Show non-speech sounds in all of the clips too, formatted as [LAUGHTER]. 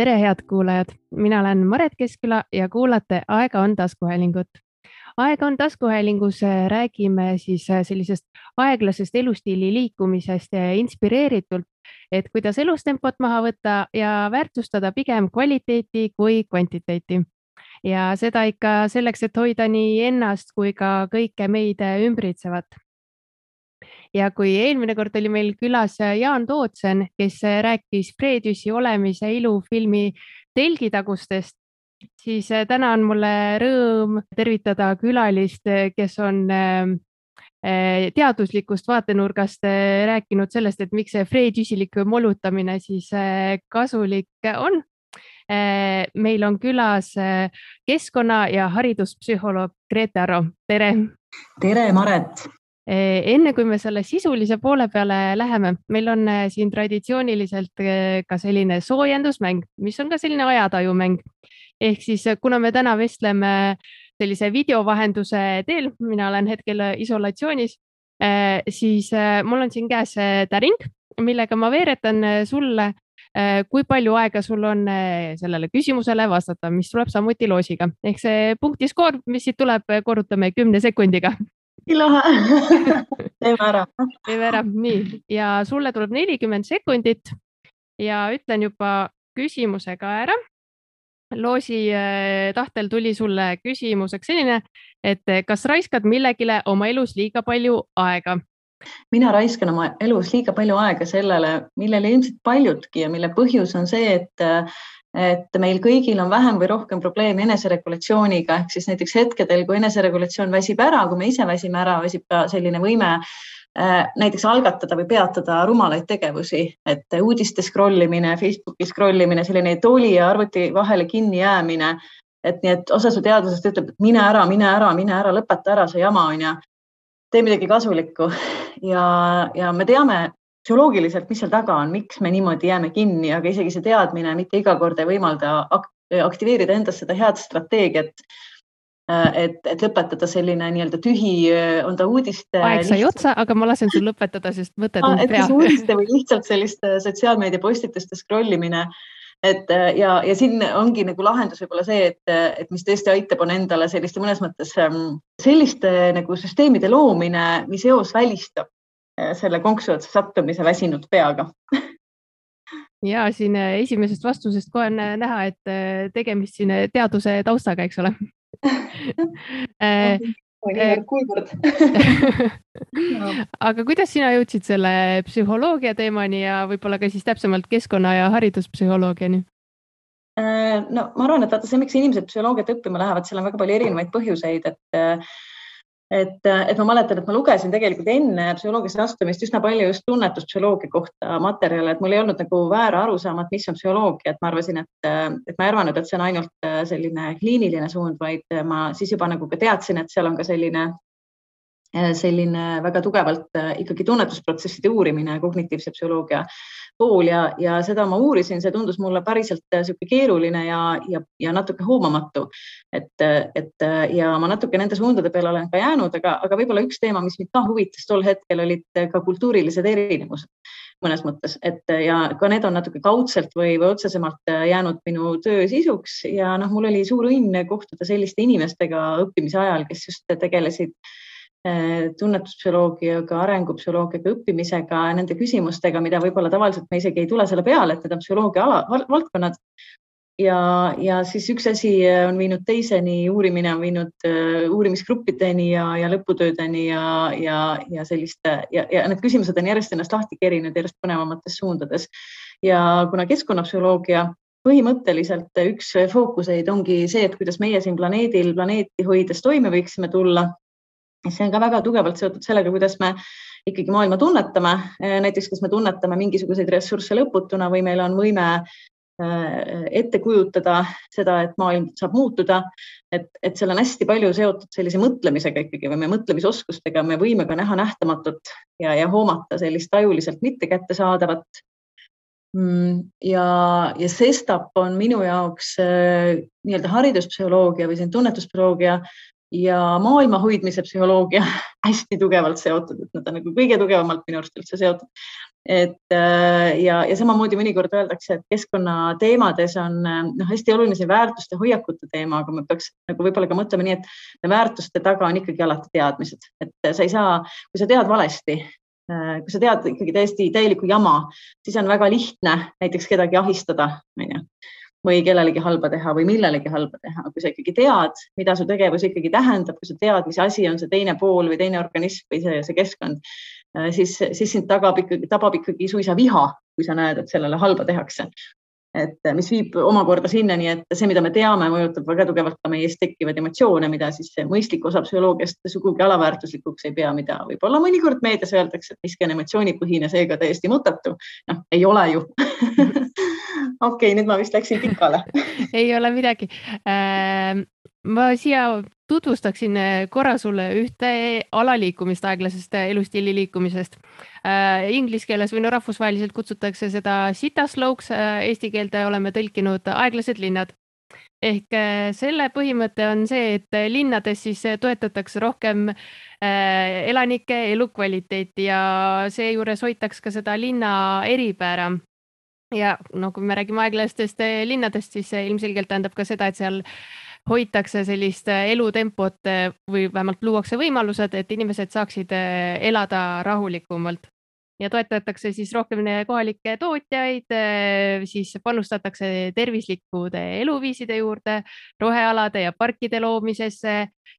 tere, head kuulajad, mina olen Maret Keskküla ja kuulate Aega on taskuhäälingut. aega on taskuhäälingus äh, räägime siis äh, sellisest aeglasest elustiili liikumisest inspireeritult, et kuidas elustempot maha võtta ja väärtustada pigem kvaliteeti kui kvantiteeti. ja seda ikka selleks, et hoida nii ennast kui ka kõike meid ümbritsevat ja kui eelmine kord oli meil külas Jaan Tootsen, kes rääkis Fredüsi olemise ilufilmi telgitagustest, siis täna on mulle rõõm tervitada külalist, kes on eh, teaduslikust vaatenurgast rääkinud sellest, et miks see freedüsilik molutamine siis kasulik on. meil on külas keskkonna ja hariduspsühholoog Grete Aro, tere. tere, Maret enne kui me selle sisulise poole peale läheme, meil on eh, siin traditsiooniliselt eh, ka selline soojendusmäng, mis on ka selline ajatajumäng. ehk siis, kuna me täna vestleme sellise videovahenduse teel, mina olen hetkel isolatsioonis, siis mul on siin käes täring, millega ma veeretan sulle, kui palju aega sul on sellele küsimusele vastata, mis tuleb samuti loosiga ehk see punktiskoor, mis siit tuleb, korrutame kümne sekundiga lahe [LAUGHS] teeme ära. teeme ära, nii ja sulle tuleb nelikümmend sekundit ja ütlen juba küsimuse ka ära. loosi äh, tahtel tuli sulle küsimuseks selline, et äh, kas raiskad millegile oma elus liiga palju aega? mina raiskan oma elus liiga palju aega sellele, millele ilmselt paljudki ja mille põhjus on see, et äh, et meil kõigil on vähem või rohkem probleeme eneseregulatsiooniga ehk siis näiteks hetkedel, kui eneseregulatsioon väsib ära, kui me ise väsime ära, väsib ka selline võime äh, näiteks algatada või peatada rumalaid tegevusi, et uudiste scroll imine, Facebooki scroll imine, selline tooli ja arvuti vahele kinni jäämine. et nii, et osa su teadlasest ütleb, et mine ära, mine ära, mine ära, lõpeta ära see jama on ju. tee midagi kasulikku ja, ja me teame, psühholoogiliselt, mis seal taga on, miks me niimoodi jääme kinni, aga isegi see teadmine mitte iga kord ei võimalda aktiveerida endas seda head strateegiat. Äh, et, et lõpetada selline nii-öelda tühi, on ta uudiste. aeg sai lihtsalt... otsa, aga ma lasen sul lõpetada, sest mõtted on pea. uudiste või lihtsalt selliste sotsiaalmeedia postituste scroll imine et äh, ja, ja siin ongi nagu lahendus võib-olla see, et, et mis tõesti aitab, on endale selliste mõnes mõttes ähm, selliste nagu süsteemide loomine, mis eos välistab selle konksu otsa sattumise väsinud peaga. Ja siin eh, esimesest vastusest kohe on eh, näha, et tegemist siin teaduse taustaga, eks ole. [LAUGHS] Kuivõrd. [LAUGHS] Aga kuidas sina jõudsid selle psühholoogia teemani ja võib-olla ka siis täpsemalt keskkonna ja hariduspsühholoogiani? no ma arvan, et vaata see, miks inimesed psühholoogiat õppima lähevad, seal on väga palju erinevaid põhjuseid, et et, et ma mäletan, et ma lugesin tegelikult enne psühholoogiasse astumist üsna palju just tunnetuspsühholoogia kohta materjale, et mul ei olnud nagu väära arusaama, et mis on psühholoogia, et ma arvasin, et, et ma ei arvanud, et see on ainult äh, selline kliiniline suund, vaid ma siis juba nagu ka teadsin, et seal on ka selline äh, selline väga tugevalt äh, ikkagi tunnetusprotsesside uurimine, kognitiivse psühholoogia pool ja, ja seda ma uurisin, see tundus mulle päriselt niisugune äh, keeruline ja, ja, ja natuke hoomamatu. et, et ja ma natuke nende suundade peale olen ka jäänud, aga, aga võib-olla üks teema, mis mind ka huvitas tol hetkel, olid ka kultuurilised erinevused mõnes mõttes, et ja ka need on natuke kaudselt või, või otsesemalt jäänud minu töö sisuks ja noh, mul oli suur õnn kohtuda selliste inimestega õppimise ajal, kes just tegelesid Äh, tunnetuspsühholoogiaga, arengupsühholoogiaga, õppimisega, nende küsimustega, mida võib-olla tavaliselt me isegi ei tule selle peale, et need on psühholoogia ala, valdkonnad. ja, ja siis üks asi on viinud teiseni, uurimine on viinud uh, uurimisgruppideni ja, ja lõputöödeni ja, ja, ja selliste ja, ja need küsimused on järjest ennast lahti kerinud järjest põnevamates suundades. ja kuna keskkonnapsühholoogia põhimõtteliselt üks fookuseid ongi see, et kuidas meie siin planeedil planeeti hoides toime võiksime tulla see on ka väga tugevalt seotud sellega, kuidas me ikkagi maailma tunnetame. näiteks, kas me tunnetame mingisuguseid ressursse lõputuna või meil on võime äh, ette kujutada seda, et maailm saab muutuda, et, et seal on hästi palju seotud sellise mõtlemisega ikkagi või meie mõtlemisoskustega, me võime ka näha nähtamatut ja, ja hoomata sellist tajuliselt mitte kättesaadavat. Mm, ja, ja sestap on minu jaoks äh, nii-öelda hariduspsühholoogia või siin tunnetuspsühholoogia ja maailma hoidmise psühholoogia [LAUGHS] hästi tugevalt seotud, et nad on nagu kõige tugevamalt minu arust üldse seotud. et äh, ja, ja samamoodi mõnikord öeldakse, et keskkonnateemades on noh, hästi oluline see väärtuste, hoiakute teema, aga me peaks nagu võib-olla ka mõtlema nii, et väärtuste taga on ikkagi alati teadmised, et sa ei saa, kui sa tead valesti, äh, kui sa tead ikkagi täiesti täielikku jama, siis on väga lihtne näiteks kedagi ahistada, onju või kellelegi halba teha või millelegi halba teha, kui sa ikkagi tead, mida su tegevus ikkagi tähendab, kui sa tead, mis asi on see teine pool või teine organism või see, see keskkond, äh, siis, siis sind tagab ikkagi, tabab ikkagi suisa viha, kui sa näed, et sellele halba tehakse. Et äh, mis viib omakorda sinnani, et see, mida me teame, mõjutab väga tugevalt ka meist tekkivaid emotsioone, mida siis mõistlik osa psühholoogiast sugugi alaväärtuslikuks ei pea, mida võib-olla mõnikord meedias öeldakse, et miski on emotsioonipõhine, seega täiesti mõttetu. noh, ei ole ju [LAUGHS] okei okay,, nüüd ma vist läksin pikale [LAUGHS] ei ole midagi äh,. Ma siia tutvustaksin äh, korra sulle ühte alaliikumist aeglasest äh, elustiili liikumisest äh,. Inglise keeles või no rahvusvaheliselt kutsutakse seda sitaslouks äh,, eesti keelde oleme tõlkinud aeglased linnad ehk äh, selle põhimõte on see, et linnades siis toetatakse rohkem elanike elukvaliteeti ja seejuures hoitakse ka seda linna eripära ja no kui me räägime aeglastest eh, linnadest, siis see ilmselgelt tähendab ka seda, et seal hoitakse sellist eh, elutempot eh, või vähemalt luuakse võimalused, et inimesed saaksid elada rahulikumalt ja toetatakse siis rohkem kohalikke tootjaid, siis panustatakse tervislikude eluviiside juurde, rohealade ja parkide loomisesse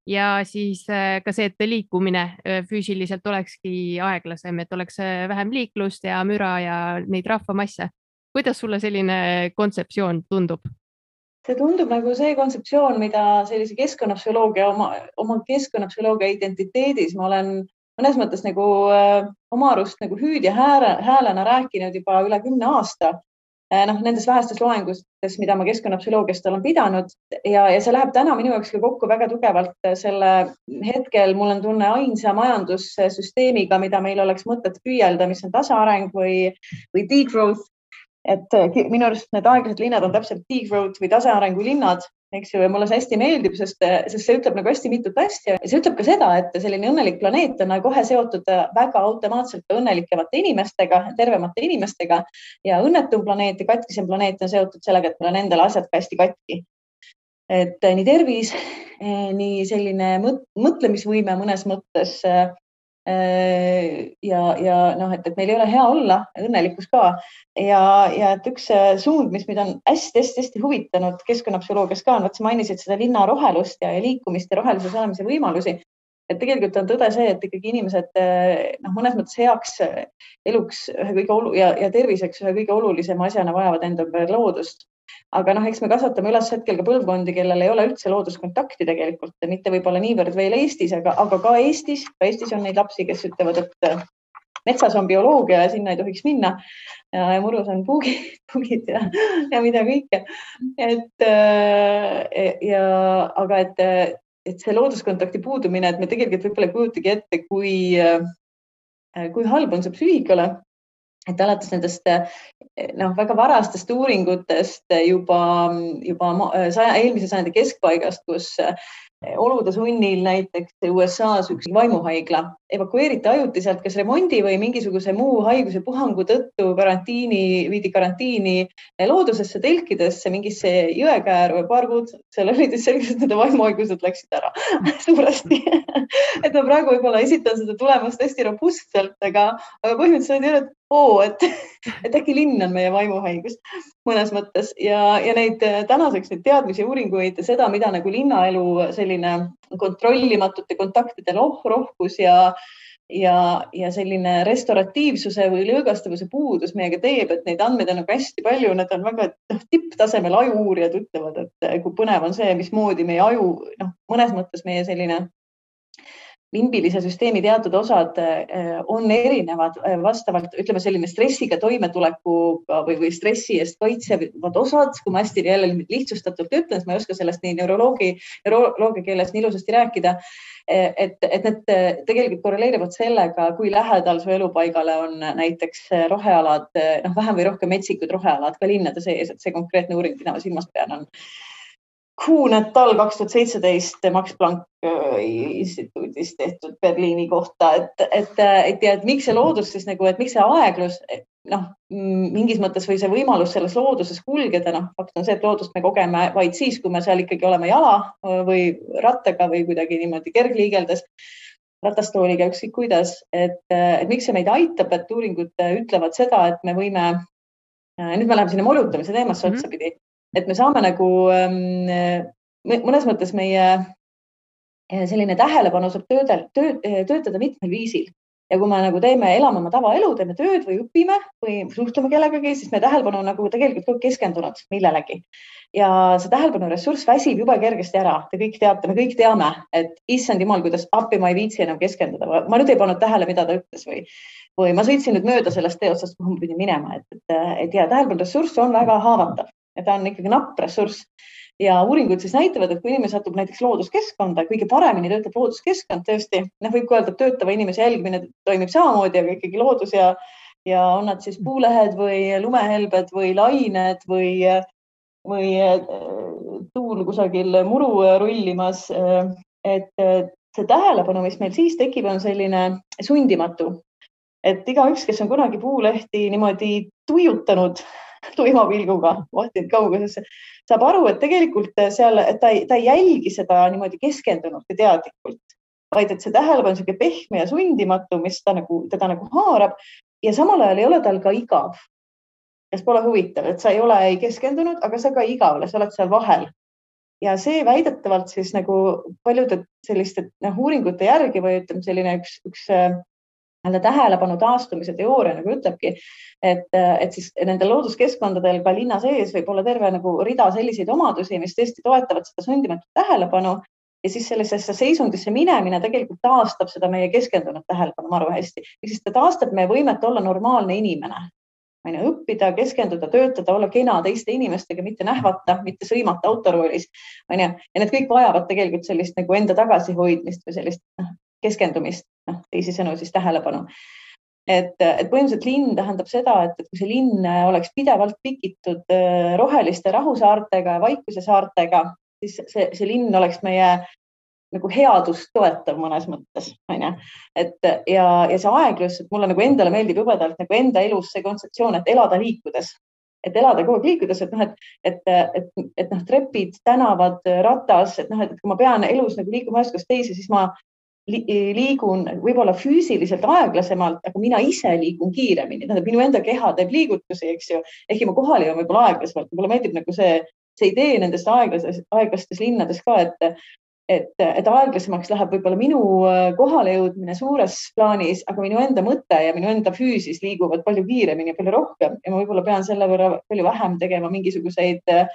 ja siis ka see, et liikumine füüsiliselt olekski aeglasem, et oleks vähem liiklust ja müra ja neid rahvamasse kuidas sulle selline kontseptsioon tundub? See tundub nagu see kontseptsioon, mida sellise keskkonnapsühholoogia oma, oma keskkonnapsühholoogia identiteedis ma olen mõnes mõttes nagu äh, oma arust nagu hüüdja hääle, häälena rääkinud juba üle kümne aasta äh,. noh, nendes vähestes loengutes, mida ma keskkonnapsühholoogiast olen pidanud ja, ja see läheb täna minu jaoks ka kokku väga tugevalt selle hetkel, mul on tunne ainsa majandussüsteemiga, mida meil oleks mõtet püüelda, mis on tasaareng või, või degrowth et äh, minu arust need aeglased linnad on täpselt degrowth või tasearengu linnad, eks ju, ja mulle see hästi meeldib, sest, äh, sest see ütleb nagu hästi mitut asja ja see ütleb ka seda, et selline õnnelik planeet on kohe seotud äh, väga automaatselt õnnelikemate inimestega, tervemate inimestega ja õnnetum planeet ja katkisem planeet on seotud sellega, et meil on endal asjad ka hästi katki. et nii tervis, nii selline mõtlemisvõime mõnes mõttes ja, ja noh, et, et meil ei ole hea olla, õnnelikkus ka ja, ja et üks äh, suund, mis mind on hästi-hästi-hästi huvitanud keskkonnapsühholoogias ka on, vot sa mainisid seda linna rohelust ja, ja liikumist ja rohelises olemise võimalusi. et tegelikult on tõde see, et ikkagi inimesed äh, noh, mõnes mõttes heaks eluks ühe kõige olu- ja, ja terviseks ühe kõige olulisema asjana vajavad enda ümber loodust aga noh, eks me kasvatame üles hetkel ka põlvkondi, kellel ei ole üldse looduskontakti tegelikult, mitte võib-olla niivõrd veel Eestis, aga, aga ka Eestis, ka Eestis on neid lapsi, kes ütlevad, et metsas on bioloogia ja sinna ei tohiks minna. ja murus on puugid, [LAUGHS] puugid ja, ja mida kõike. et äh, ja, aga et, et see looduskontakti puudumine, et me tegelikult võib-olla ei kujutagi ette, kui, äh, kui halb on see psüühikale et alates nendest noh, väga varastest uuringutest juba, juba saja, eelmise sajandi keskpaigast, kus olude sunnil näiteks USA-s üks vaimuhaigla evakueeriti ajutiselt kas remondi või mingisuguse muu haiguse puhangu tõttu karantiini, viidi karantiini loodusesse telkidesse mingisse jõekääru ja paar kuud seal olid, et nende vaimuhaigused läksid ära [LAUGHS] suuresti. Et ma praegu võib-olla esitan seda tulemust hästi robustselt, aga, aga põhimõtteliselt ole, et oo, et, [LAUGHS] et äkki linn on meie vaimuhaigus mõnes mõttes. Ja, ja neid tänaseks neid teadmisi, uuringuid seda, mida nagu linnaelu selline kontrollimatute kontaktide roh rohkus ja ja, ja selline restoratiivsuse või lõõgastavuse puudus meiega teeb, et neid andmeid on nagu hästi palju, need on väga noh, tipptasemel ajuuurijad ütlevad, et kui põnev on see, mismoodi meie aju noh, mõnes mõttes meie selline limbilise süsteemi teatud osad eh, on erinevad eh, vastavalt, ütleme selline stressiga toimetulekuga või, või stressi eest kaitsevad osad, kui ma hästi jälle lihtsustatult ütlen, siis ma ei oska sellest nii neuroloogi, neuroloogia keeles nii ilusasti rääkida. Eh, et, et need tegelikult korreleerivad sellega, kui lähedal su elupaigale on näiteks rohealad, noh, vähem või rohkem metsikud rohealad ka linnade sees, et see konkreetne uuring, mida ma silmas pean, on Kuunetal kaks tuhat seitseteist Max Planck instituudis tehtud Berliini kohta, et, et, et ja et miks see loodus siis nagu, et miks see aeglus, noh, mingis mõttes või see võimalus selles looduses kulgeda, noh, fakt on see, et loodust me kogeme vaid siis, kui me seal ikkagi oleme jala või rattaga või kuidagi niimoodi kergliigeldes, ratastooliga, ükskõik kuidas, et, et miks see meid aitab, et uuringud ütlevad seda, et me võime, nüüd me läheme sinna molutamise teemasse mm -hmm. otsapidi, et me saame nagu ähm, mõnes mõttes meie selline tähelepanu saab töödel, tööd, töötada mitmel viisil. Ja kui me nagu teeme, elame oma tavaelu, teeme tööd või õpime või suhtleme kellegagi, siis meie tähelepanu on nagu tegelikult kogu keskendunud millelegi. ja see tähelepanu ressurss väsib jube kergesti ära, te kõik teate, me kõik teame, et issand jumal, kuidas appi ma ei viitsi enam keskenduda, ma nüüd ei pannud tähele, mida ta ütles või, või ma sõitsin nüüd mööda sellest tee otsast, kuhu ma pidin minema, et, et, et ja tähelepanu ressurss on väga haavatav ja ta on ikkagi napp ressurss ja uuringud siis näitavad, et kui inimene satub näiteks looduskeskkonda, kõige paremini töötab looduskeskkond tõesti, noh, võib ka öelda, et töötava inimese jälgimine toimib samamoodi, aga ikkagi loodus ja, ja on nad siis puulehed või lumehelbed või lained või, või äh, tuul kusagil muru rullimas. et see tähelepanu, mis meil siis tekib, on selline sundimatu, et igaüks, kes on kunagi puulehti niimoodi tuiutanud [LAUGHS] tuima pilguga vahtinud kaugusesse, saab aru, et tegelikult seal, et ta ei, ta ei jälgi seda niimoodi keskendunult ja teadlikult, vaid et see tähelepanu on niisugune pehme ja sundimatu, mis ta nagu, teda nagu haarab ja samal ajal ei ole tal ka igav. kas pole huvitav, et sa ei ole ei keskendunud, aga sa ka igav ole, sa oled seal vahel. ja see väidetavalt siis nagu paljude selliste noh, uuringute järgi või ütleme, selline üks, üks nii-öelda tähelepanu taastumise teooria nagu ütlebki, et, et siis nendel looduskeskkondadel ka linna sees võib olla terve nagu rida selliseid omadusi, mis tõesti toetavad seda sundimatut tähelepanu. Ja siis sellisesse seisundisse minemine tegelikult taastab seda meie keskendunud tähelepanu maru hästi, ehk siis ta taastab meie võimet olla normaalne inimene, on ju, õppida, keskenduda, töötada, olla kena teiste inimestega, mitte nähvata, mitte sõimata autoroolis, on ju, ja need kõik vajavad tegelikult sellist nagu enda tagasihoidmist või sellist noh, keskendumist, noh teisisõnu siis tähelepanu. et, et põhimõtteliselt linn tähendab seda, et, et kui see linn oleks pidevalt pikitud äh, roheliste rahusaartega ja vaikuse saartega, siis see, see linn oleks meie nagu headust toetav mõnes mõttes, onju. et ja, ja see aeglus, et mulle nagu endale meeldib jubedalt nagu enda elus see kontseptsioon, et elada liikudes, et elada kogu aeg liikudes, et noh, et, et, et, et noh, trepid, tänavad, ratas, et noh, et kui ma pean elus nagu liikuma ühest kohast teise, siis ma liigun võib-olla füüsiliselt aeglasemalt, aga mina ise liigun kiiremini, tähendab minu enda keha teeb liigutusi, eks ju, ehkki ma kohal jõuan võib-olla aeglasemalt, mulle meeldib nagu see, see idee nendest aeglastes, aeglastes linnades ka, et, et, et aeglasemaks läheb võib-olla minu äh, kohalejõudmine suures plaanis, aga minu enda mõte ja minu enda füüsis liiguvad palju kiiremini palju rohkem. Ja ma võib-olla pean selle võrra palju vähem tegema mingisuguseid äh,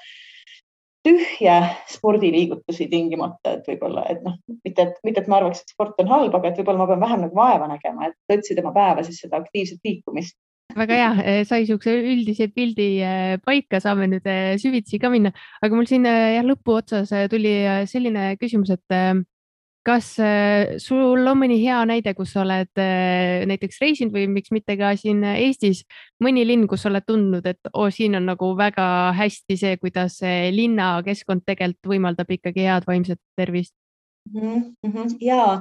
tühje spordiliigutusi tingimata, et võib-olla, et noh, mitte, et mitte, et ma arvaks, et sport on halb, aga et võib-olla ma pean vähem nagu vaeva nägema, et otsida oma päeva siis seda aktiivset liikumist. Väga hea, eh, sai niisuguse üldise pildi eh, paika, saame nüüd eh, süvitsi ka minna, aga mul siin jah, lõpuotsas tuli selline küsimus, et kas äh, sul on mõni hea näide, kus sa oled äh, näiteks reisinud või miks mitte ka siin Eestis? Mõni linn, kus sa oled tundnud, et oo, siin on nagu väga hästi see, kuidas linnakeskkond tegelikult võimaldab ikkagi head vaimset tervist mm. -hmm. ja,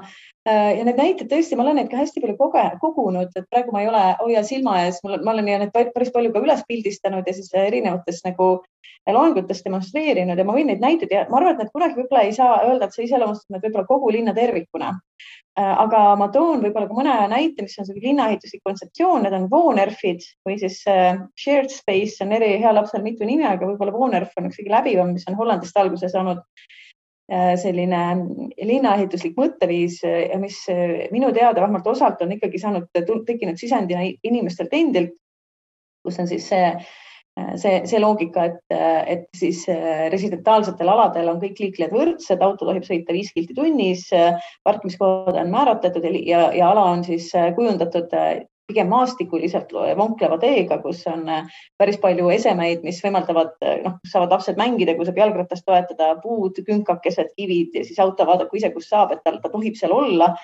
äh, ja need näited tõesti, ma olen neid ka hästi palju koge, kogunud, et praegu ma ei ole, hoia silma ees, mul ma olen need päris palju ka üles pildistanud ja siis erinevates nagu loengutes demonstreerinud ja ma võin neid näiteid ja ma arvan, et need kunagi võib-olla ei saa öelda, et see iseloomustab nüüd võib-olla kogu linna tervikuna. Äh, aga ma toon võib-olla ka mõne näite, mis on selline linnaehituslik kontseptsioon, need on Wonerfid või siis äh, shared space on eri, hea lapsel mitu nime, aga võib-olla Wonerf on üks kõige läbivam, mis on Hollandist alguse saanud Äh, selline linnaehituslik mõtteviis äh, ja mis äh, minu teada vähemalt osalt on ikkagi saanud, tekkinud sisendina inimestelt endilt, kus on siis see, see, see loogika, et, et siis residentaalsetel aladel on kõik liiklejad võrdsed, auto tohib sõita viis kilti tunnis, parkimiskohad on määratletud ja, ja ala on siis kujundatud pigem maastikuliselt vonkleva teega, kus on äh, päris palju esemeid, mis võimaldavad, äh, noh, saavad lapsed mängida, kui saab jalgratast toetada, puud, künkakesed, kivid ja siis auto vaadaku ise, kus saab, et ta, ta tohib seal olla.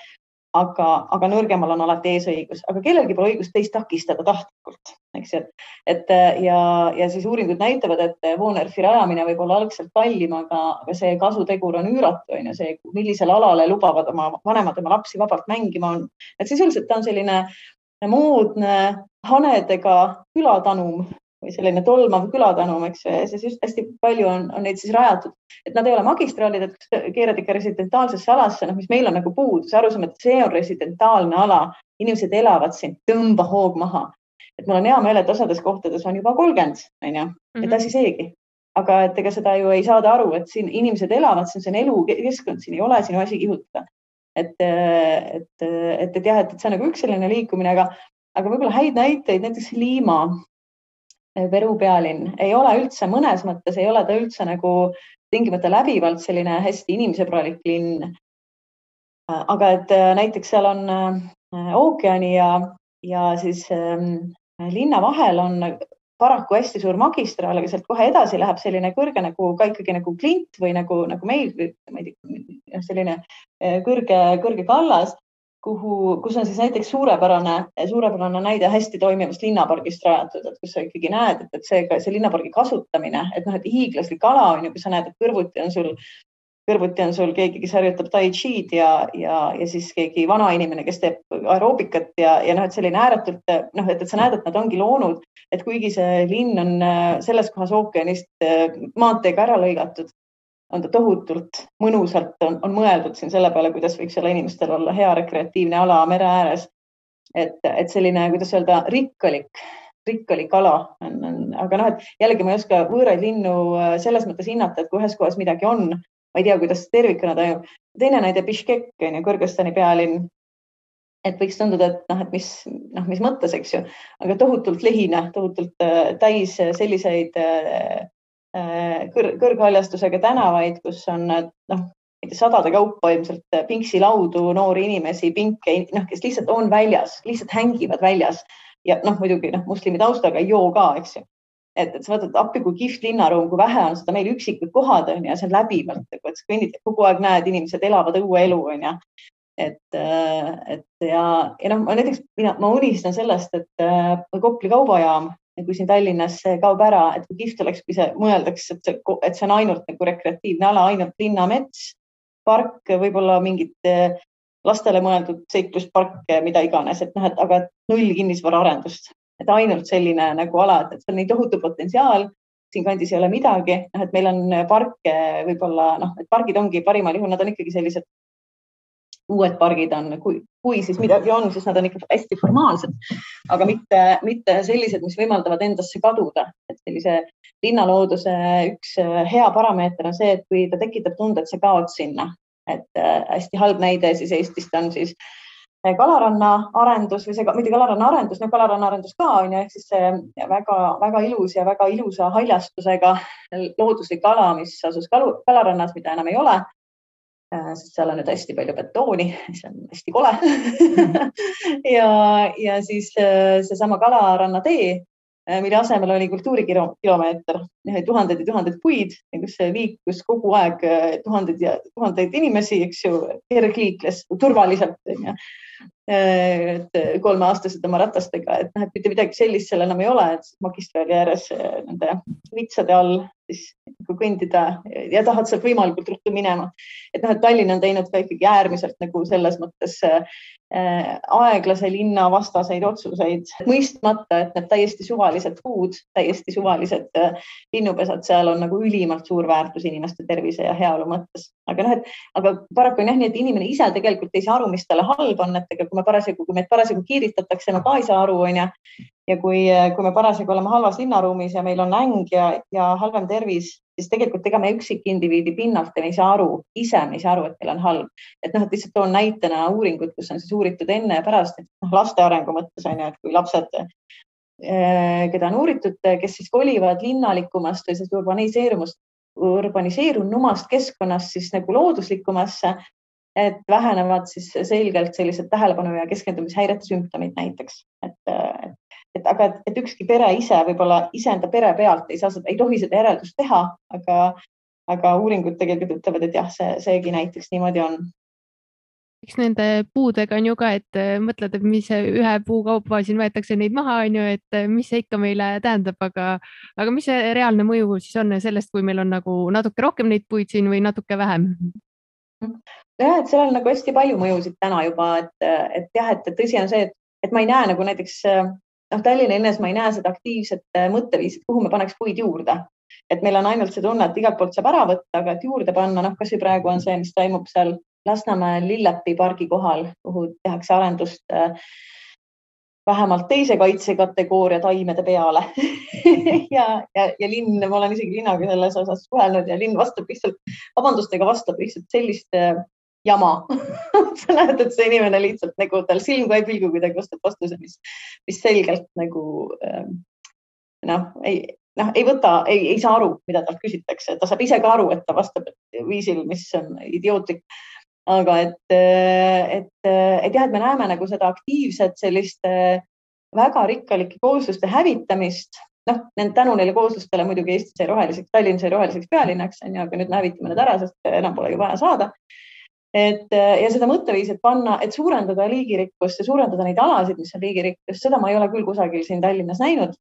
aga, aga nõrgemal on alati eesõigus, aga kellelgi pole õigust teist takistada tahtlikult, eks ju, et, et ja, ja siis uuringud näitavad, et Wonerfi rajamine võib olla algselt kallim, aga, aga see kasutegur on üüratu, on ju, see, millisele alale lubavad oma vanemad oma lapsi vabalt mängima on, et sisuliselt ta on selline moodne hanedega külatanum või selline tolmav külatanum, eks ju, ja siis just hästi palju on, on neid siis rajatud, et nad ei ole magistraalid, et keerad ikka residentaalsesse alasse, noh, mis meil on nagu puudus, arusaam, et see on residentaalne ala, inimesed elavad siin, tõmba hoog maha. et mul on hea meel, et osades kohtades on juba kolmkümmend, on ju, et mhm. seegi. aga et ega seda ju ei saada aru, et siin inimesed elavad, see on, see on elukeskkond, siin ei ole sinu asi kihutada. Et, et, et, et jah, et, et see on nagu üks selline liikumine, aga, aga võib-olla häid näiteid, näiteks Liima Peru pealinn ei ole üldse mõnes mõttes ei ole ta üldse nagu tingimata läbivalt selline hästi inimsõbralik linn. aga et äh, näiteks seal on äh, ookeani ja, ja siis ähm, linna vahel on paraku hästi suur magistraal, aga sealt kohe edasi läheb selline kõrge nagu ka ikkagi nagu klint või nagu, nagu meil, ma ei tea, selline äh, kõrge, kõrge kallas kuhu, kus on siis näiteks suurepärane, suurepärane näide hästi toimivast linnapargist rajatud, et kus sa ikkagi näed, et, et see, see linnapargi kasutamine, et noh, et hiiglaslik ala on ju, kui sa näed, et kõrvuti on sul, kõrvuti on sul keegi, kes harjutab tai chi'd ja, ja, ja siis keegi vanainimene, kes teeb aeroobikat ja, ja noh, et selline ääretult noh, et, et sa näed, et nad ongi loonud, et kuigi see linn on selles kohas ookeanist maanteega ära lõigatud, on ta tohutult mõnusalt on, on mõeldud siin selle peale, kuidas võiks olla inimestel olla hea rekreatiivne ala mere ääres. et, et selline, kuidas öelda, rikkalik, rikkalik ala on, on, aga noh, et jällegi ma ei oska võõraid linnu äh, selles mõttes hinnata, et kui ühes kohas midagi on, ma ei tea, kuidas tervikuna toimub. teine näide, Biškek on ju Kõrgõzstani pealinn. et võiks tunduda, et noh, et mis noh, mis mõttes, eks ju, aga tohutult lehine, tohutult äh, täis selliseid äh, Äh, kõr kõrghaljastusega tänavaid, kus on noh, sadade kaupa ilmselt pinksilaudu, noori inimesi, pinke, noh, kes lihtsalt on väljas, lihtsalt hängivad väljas ja noh, muidugi noh, moslemi taustaga ei joo ka, eks ju. Et, et sa vaatad appi, kui kihvt linnaruum, kui vähe on seda meil üksikud kohad on ja see on läbivalt, et sa kõnnid kogu aeg näed, inimesed elavad õueelu on ju. et, äh, et ja, ja noh, ma näiteks mina, ma unistan sellest, et äh, Kopli kaubajaam ja kui siin Tallinnas kaob ära, et kui kihvt oleks, kui see mõeldakse, et see, et see on ainult nagu rekreatiivne ala, ainult linnamets, park, võib-olla mingid eh, lastele mõeldud seikluspark, mida iganes, et noh, et aga null kinnisvaraarendust, et ainult selline nagu ala, et, see on nii tohutu potentsiaal. siinkandis ei ole midagi, noh, et meil on parke võib-olla noh, et pargid ongi parimal juhul, nad on ikkagi sellised uued pargid on, kui, kui siis midagi on, siis nad on ikka hästi formaalsed, aga mitte, mitte sellised, mis võimaldavad endasse kaduda, et sellise linnalooduse üks äh, hea parameeter on see, et kui ta tekitab tunde, et sa kaod sinna, et äh, hästi halb näide siis Eestist on siis äh, Kalaranna arendus või see, mitte Kalaranna arendus, no Kalaranna arendus ka on ju, ehk siis see väga-väga ilus ja väga ilusa haljastusega looduslik ala, mis asus Kalu, Kalarannas, mida enam ei ole. Äh, sest seal on nüüd hästi palju betooni, mis on hästi kole. [LAUGHS] Ja, ja siis äh, seesama Kalaranna tee, mille asemel oli kultuurikilomeeter, tuhandeid ja tuhandeid puid, kus liikus kogu aeg tuhandeid ja tuhandeid inimesi, eks ju, kergliikles turvaliselt onju et kolmeaastased oma ratastega, et noh, et mitte midagi sellist seal enam ei ole, et magistraali ääres nende vitsade all siis nagu kõndida ja tahad sealt võimalikult ruttu minema. et noh, et Tallinn on teinud ka ikkagi äärmiselt nagu selles mõttes äh, aeglase linna vastaseid otsuseid, mõistmata, et need täiesti suvalised puud, täiesti suvalised äh, linnupesad seal on nagu ülimalt suur väärtus inimeste tervise ja heaolu mõttes. aga noh, et aga paraku on jah nii, et inimene ise tegelikult ei saa aru, mis talle halb on, et ega kui me parasjagu, kui meid parasjagu kiiritatakse, me ka ei saa aru, onju ja kui, kui me parasjagu oleme halvas linnaruumis ja meil on äng ja, ja halvem tervis, siis tegelikult ega me üksikindiviidi pinnalt ei saa aru, ise me ei saa aru, et meil on halb. et noh, et lihtsalt toon näitena uuringut, kus on siis uuritud enne ja pärast, et noh, laste arengu mõttes on ju, et kui lapsed, eh, keda on uuritud, kes siis kolivad linnalikumast või siis urbaniseerumust, urbaniseerunumast keskkonnast siis nagu looduslikumasse, et vähenevad siis selgelt sellised tähelepanu ja keskendumishäirete sümptomid näiteks, et, et et aga, et ükski pere ise võib-olla iseenda pere pealt ei saa seda, ei tohi seda järeldust teha, aga, aga uuringud tegelikult ütlevad, et jah, see, seegi näiteks niimoodi on. eks nende puudega on ju ka, et äh, mõtled, et mis ühe puukaupa siin võetakse neid maha, on ju, et äh, mis see ikka meile tähendab, aga, aga mis see reaalne mõju siis on sellest, kui meil on nagu natuke rohkem neid puid siin või natuke vähem? jah, et seal on nagu hästi palju mõjusid täna juba, et, et jah, et tõsi on see, et, et ma ei näe nagu näiteks noh, Tallinna linnas ma ei näe seda aktiivset mõtteviisi, kuhu me paneks puid juurde. Et meil on ainult see tunne, et igalt poolt saab ära võtta, aga et juurde panna, noh, kasvõi praegu on see, mis toimub seal Lasnamäe Lillepi pargi kohal, kuhu tehakse arendust äh, vähemalt teise kaitsekategooria taimede peale. [LAUGHS] Ja, ja, ja linn, ma olen isegi linnaga selles osas suhelnud ja linn vastab lihtsalt, vabandustega vastab lihtsalt sellist äh, jama. [LAUGHS] Sa näed, et see inimene lihtsalt nagu tal silm ka ei pilgu, kui ta vastab vastuse, mis, mis selgelt nagu äh, noh, ei, noh, ei võta, ei, ei saa aru, mida talt küsitakse, ta saab ise ka aru, et ta vastab viisil, mis on idiootlik. Aga et, et, et jah, et me näeme nagu seda aktiivset sellist väga rikkalike koosluste hävitamist, noh, tänu neile kooslustele muidugi Eesti sai roheliseks, Tallinn sai roheliseks pealinnaks, on ju, aga nüüd me hävitame need ära, sest enam pole ju vaja saada. Et ja seda mõtteviisi, et panna, et suurendada liigirikkust ja suurendada neid alasid, mis on liigirikkus, seda ma ei ole küll kusagil siin Tallinnas näinud.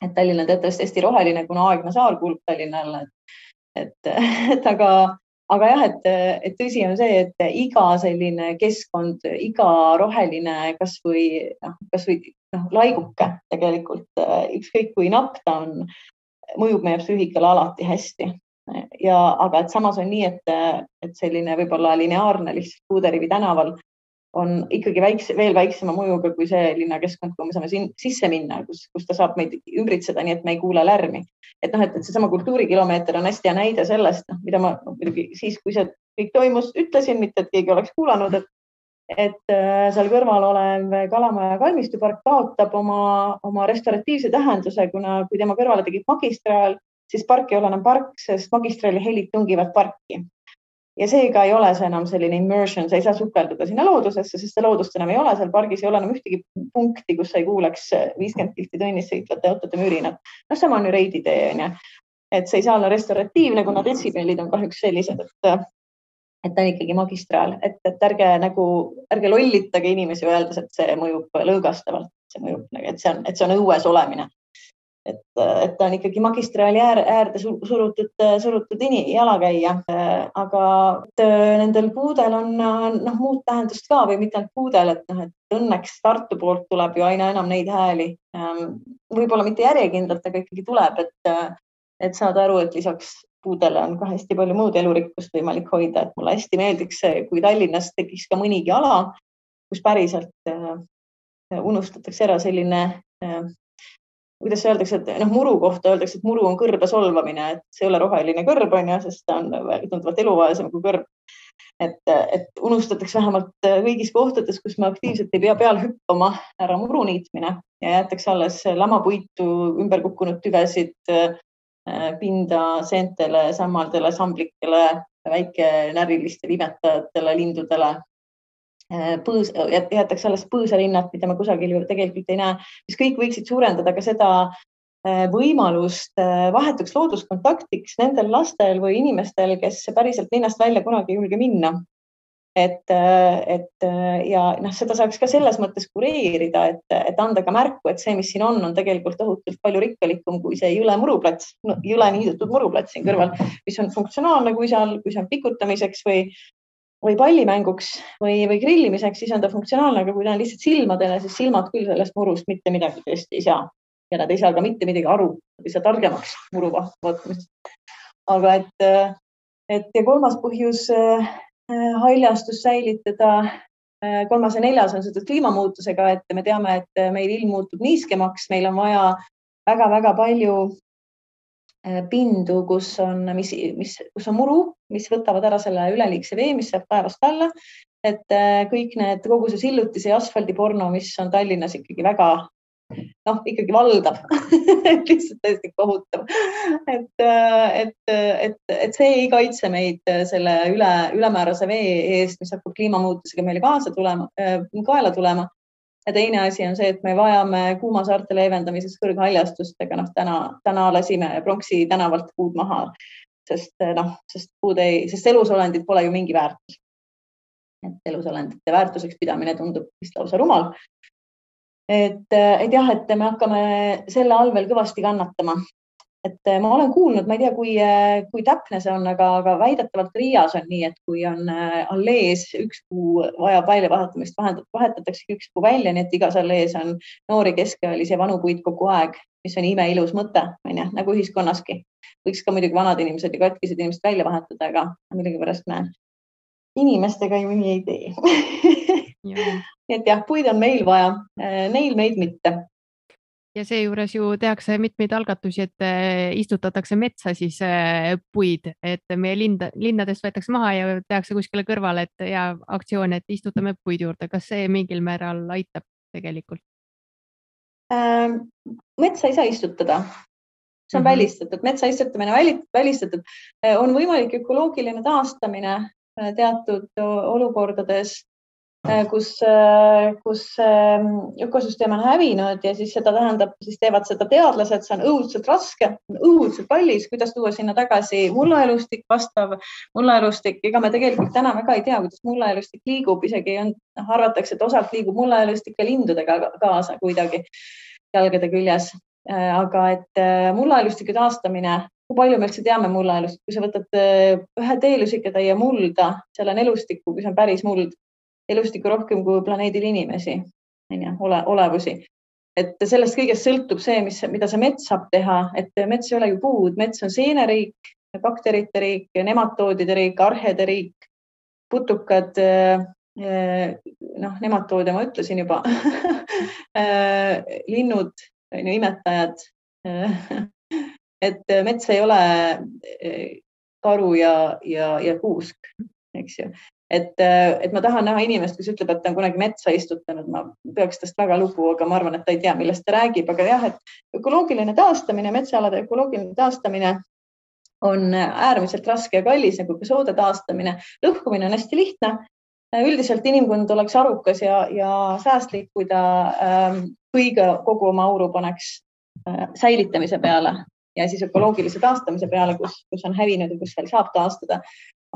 et Tallinn on teatavasti hästi roheline, kuna Aegna saar kuulub Tallinna alla. et, et aga aga jah, et, et tõsi on see, et iga selline keskkond, iga roheline kasvõi noh, kasvõi noh, laiguke tegelikult ükskõik kui napp ta on, mõjub meie psüühikale alati hästi. Ja aga et samas on nii, et, et selline võib-olla lineaarne lihtsalt Puuderivi tänaval on ikkagi väikse, veel väiksema mõjuga kui see linnakeskkond, kuhu me saame siin sisse minna, kus, kus ta saab meid ümbritseda, nii et me ei kuule lärmi. et noh, et, et seesama kultuurikilomeeter on hästi hea näide sellest, noh, mida ma muidugi siis, kui see kõik toimus, ütlesin, mitte et keegi oleks kuulanud, et et äh, seal kõrval olev Kalamaja kalmistupark kaotab oma, oma restoratiivse tähenduse, kuna kui tema kõrvale tekib magistraal, siis park ei ole enam park, sest magistraali helid tungivad parki. Ja seega ei ole see enam selline immersion, sa ei saa sukelduda sinna loodusesse, sest seda loodust enam ei ole, seal pargis ei ole enam ühtegi punkti, kus sa ei kuuleks viiskümmend kilti tunnis sõitvate autode mürinat. noh, sama on ju Reidi tee onju, et see ei saa olla restauratiivne, kuna detsibellid on kahjuks sellised, et et ta on ikkagi magistraal, et, et ärge nagu, ärge lollitage inimesi öeldes, et see mõjub lõõgastavalt, see mõjub, et see on, et see on õues olemine et, et ta on ikkagi magistraali äär, äärde surutud, surutud jalakäija. aga nendel puudel on noh, muud tähendust ka või mitte ainult puudel, et noh, et õnneks Tartu poolt tuleb ju aina enam neid hääli. võib-olla mitte järjekindlalt, aga ikkagi tuleb, et, et saada aru, et lisaks puudele on ka hästi palju muud elurikkust võimalik hoida, et mulle hästi meeldiks, kui Tallinnas tekiks ka mõnigi ala, kus päriselt unustatakse ära selline kuidas öeldakse, et noh, muru kohta öeldakse, et muru on kõrbe solvamine, et see ei ole roheline kõrb on ju, sest ta on tunduvalt eluvaesem kui kõrb. et, et unustatakse vähemalt kõigis kohtades, kus me aktiivselt ei pea peal hüppama, ära muru niitmine ja jäetakse alles lamapuitu, ümber kukkunud tüvesid, pinda seentele, sammaldele, samblikele, väikenärilistele imetajatele, lindudele põõs, jäetakse alles põõsalinnad, mida me kusagil ju tegelikult ei näe, mis kõik võiksid suurendada ka seda äh, võimalust äh, vahetuks looduskontaktiks nendel lastel või inimestel, kes päriselt linnast välja kunagi ei julge minna. et, et ja noh, seda saaks ka selles mõttes kureerida, et, et anda ka märku, et see, mis siin on, on tegelikult tohutult palju rikkalikum kui see jõle muruplats no,, jõle niidetud muruplats siin kõrval, mis on funktsionaalne, kui seal, kui see on pikutamiseks või või pallimänguks või, või grillimiseks, siis on ta funktsionaalne, aga kui ta on lihtsalt silmadele, siis silmad küll sellest murust mitte midagi tõesti ei saa. ja nad ei saa ka mitte midagi aru, ei saa targemaks muru vaatamisest. aga et, et ja kolmas põhjus äh, haljastust säilitada äh,, kolmas ja neljas on seotud kliimamuutusega, et me teame, et meil ilm muutub niiskemaks, meil on vaja väga-väga palju pindu, kus on, mis, mis, kus on muru, mis võtavad ära selle üleliigse vee, mis jääb taevast alla. et äh, kõik need, kogu see sillutise ja asfaldiporno, mis on Tallinnas ikkagi väga noh, ikkagi valdav [LAUGHS] lihtsalt täiesti kohutav. et, äh, et, et, et see ei kaitse meid selle üle, ülemäärase vee eest, mis hakkab kliimamuutusega meile kaasa tulema, kaela tulema ja teine asi on see, et me vajame kuumasaarte leevendamiseks kõrghaljastust, aga noh, täna, täna lasime Pronksi tänavalt puud maha, sest noh, sest puud ei, sest elusolendid pole ju mingi väärtus. et elusolendite väärtuseks pidamine tundub vist lausa rumal. et, et jah, et me hakkame selle all veel kõvasti kannatama et eh, ma olen kuulnud, ma ei tea, kui, eh, kui täpne see on, aga, aga väidetavalt Riias on nii, et kui on eh, allees üks puu vajab väljavahetamist, vahetataksegi üks puu välja, nii et igas allees on noori, keskealisi ja vanu puid kogu aeg, mis on imeilus mõte, on ju, nagu ühiskonnaski. võiks ka muidugi vanad inimesed ja katkised inimesed välja vahetada, aga millegipärast me inimestega ju nii ei tee. [LAUGHS] Nii et jah, puid on meil vaja, neil meid mitte ja seejuures ju tehakse mitmeid algatusi, et äh, istutatakse metsa siis äh, puid, et meie linda, linnadest võetakse maha ja tehakse kuskile kõrvale, et ja aktsioon, et istutame puid juurde. kas see mingil määral aitab tegelikult ähm,? metsa ei saa istutada, see on mm -hmm. välistatud, metsa istutamine välistatud. Äh, on võimalik ökoloogiline taastamine teatud olukordades kus, äh, kus ähm, ökosüsteem on hävinud ja siis seda tähendab, siis teevad seda teadlased, see on õudselt raske, õudselt kallis, kuidas tuua sinna tagasi mullaelustik, vastav mullaelustik, ega me tegelikult täna väga ei tea, kuidas mullaelustik liigub, isegi on, noh, arvatakse, et osalt liigub mullaelustik ka lindudega kaasa kuidagi jalgade küljes. Äh, aga et mullaelustiku taastamine, kui palju me üldse teame mullaelust, kui sa võtad ühe teelusikatäie mulda, seal on elustikku, kui see on päris muld elustikku rohkem kui planeedil inimesi, on ju, ole, olevusi. et sellest kõigest sõltub see, mis, mida see mets saab teha, et mets ei ole ju puud, mets on seeneriik, bakterite riik, nematoodide riik, arhede riik, putukad noh, nematoode ma ütlesin juba [LAUGHS] linnud, on ju, imetajad. et mets ei ole karu ja, ja, ja kuusk, eks ju et, äh, et ma tahan näha inimest, kes ütleb, et ta on kunagi metsa istutanud, ma peaks tast väga lugu, aga ma arvan, et ta ei tea, millest ta räägib, aga jah, et ökoloogiline taastamine, metsaalade ökoloogiline taastamine on äärmiselt raske ja kallis, nagu ka soode taastamine. lõhkumine on hästi lihtne. üldiselt inimkond oleks arukas ja, ja säästlik, kui ta ähm, kõige, kogu oma auru paneks äh, säilitamise peale ja siis ökoloogilise taastamise peale, kus, kus on hävinud ja kus veel saab taastada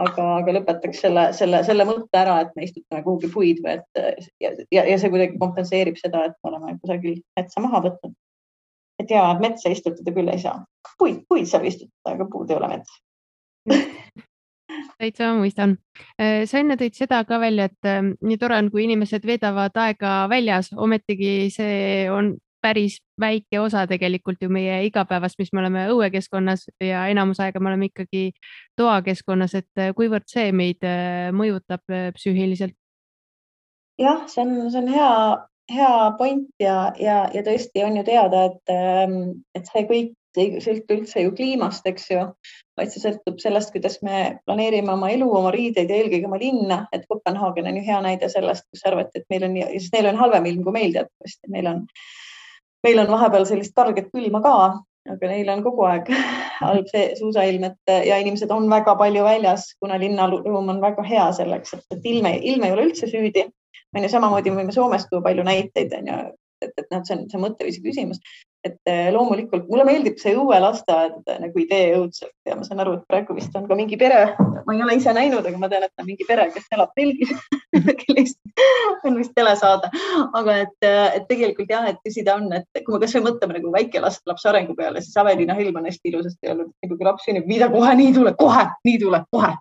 aga, aga lõpetaks selle, selle, selle mõtte ära, et me istutame kuhugi puid või et ja, ja, ja see kuidagi kompenseerib seda, et me oleme kusagil metsa maha võtnud. et ja metsa istutada küll ei saa, puid, puid saab istutada, aga puud ei ole mets [LAUGHS] täitsa mõistan. Äh, sa enne tõid seda ka välja, et äh, nii tore on, kui inimesed veedavad aega väljas, ometigi see on päris väike osa tegelikult ju meie igapäevast, mis me oleme õuekeskkonnas ja enamus aega me oleme ikkagi toakeskkonnas, et äh, kuivõrd see meid äh, mõjutab äh, psüühiliselt? jah, see on, see on hea, hea point ja, ja, ja tõesti on ju teada, et, ähm, et see kõik ei sõltu üldse ju kliimast, eks ju, vaid see sõltub sellest, kuidas me planeerime oma elu, oma riideid ja eelkõige oma linna, et Kopenhaagen on ju hea näide sellest, kus arvati, et meil on, sest neil on halvem ilm kui meil teatavasti, meil on meil on vahepeal sellist karget külma ka, aga neil on kogu aeg halb see suusailm, et ja inimesed on väga palju väljas, kuna linnaruum on väga hea selleks, et, et ilm, ei ole üldse süüdi. on ju, samamoodi võime Soomest tuua palju näiteid, on ju, et, et noh, see on, see mõtteviisi küsimus et eh, loomulikult mulle meeldib see õuelasteaed nagu idee õudselt ja ma saan aru, et praegu vist on ka mingi pere, ma ei ole ise näinud, aga ma tean, et on mingi pere, kes elab Belgis [LAUGHS] kellest on vist telesaade, aga et, et tegelikult jah, et tõsi ta on, et kui me kasvõi mõtleme nagu väikelapse arengu peale, siis Aveliina Helm on hästi ilusasti öelnud, nagu kui laps sünnib, mida kohe nii tule, kohe nii tule, kohe,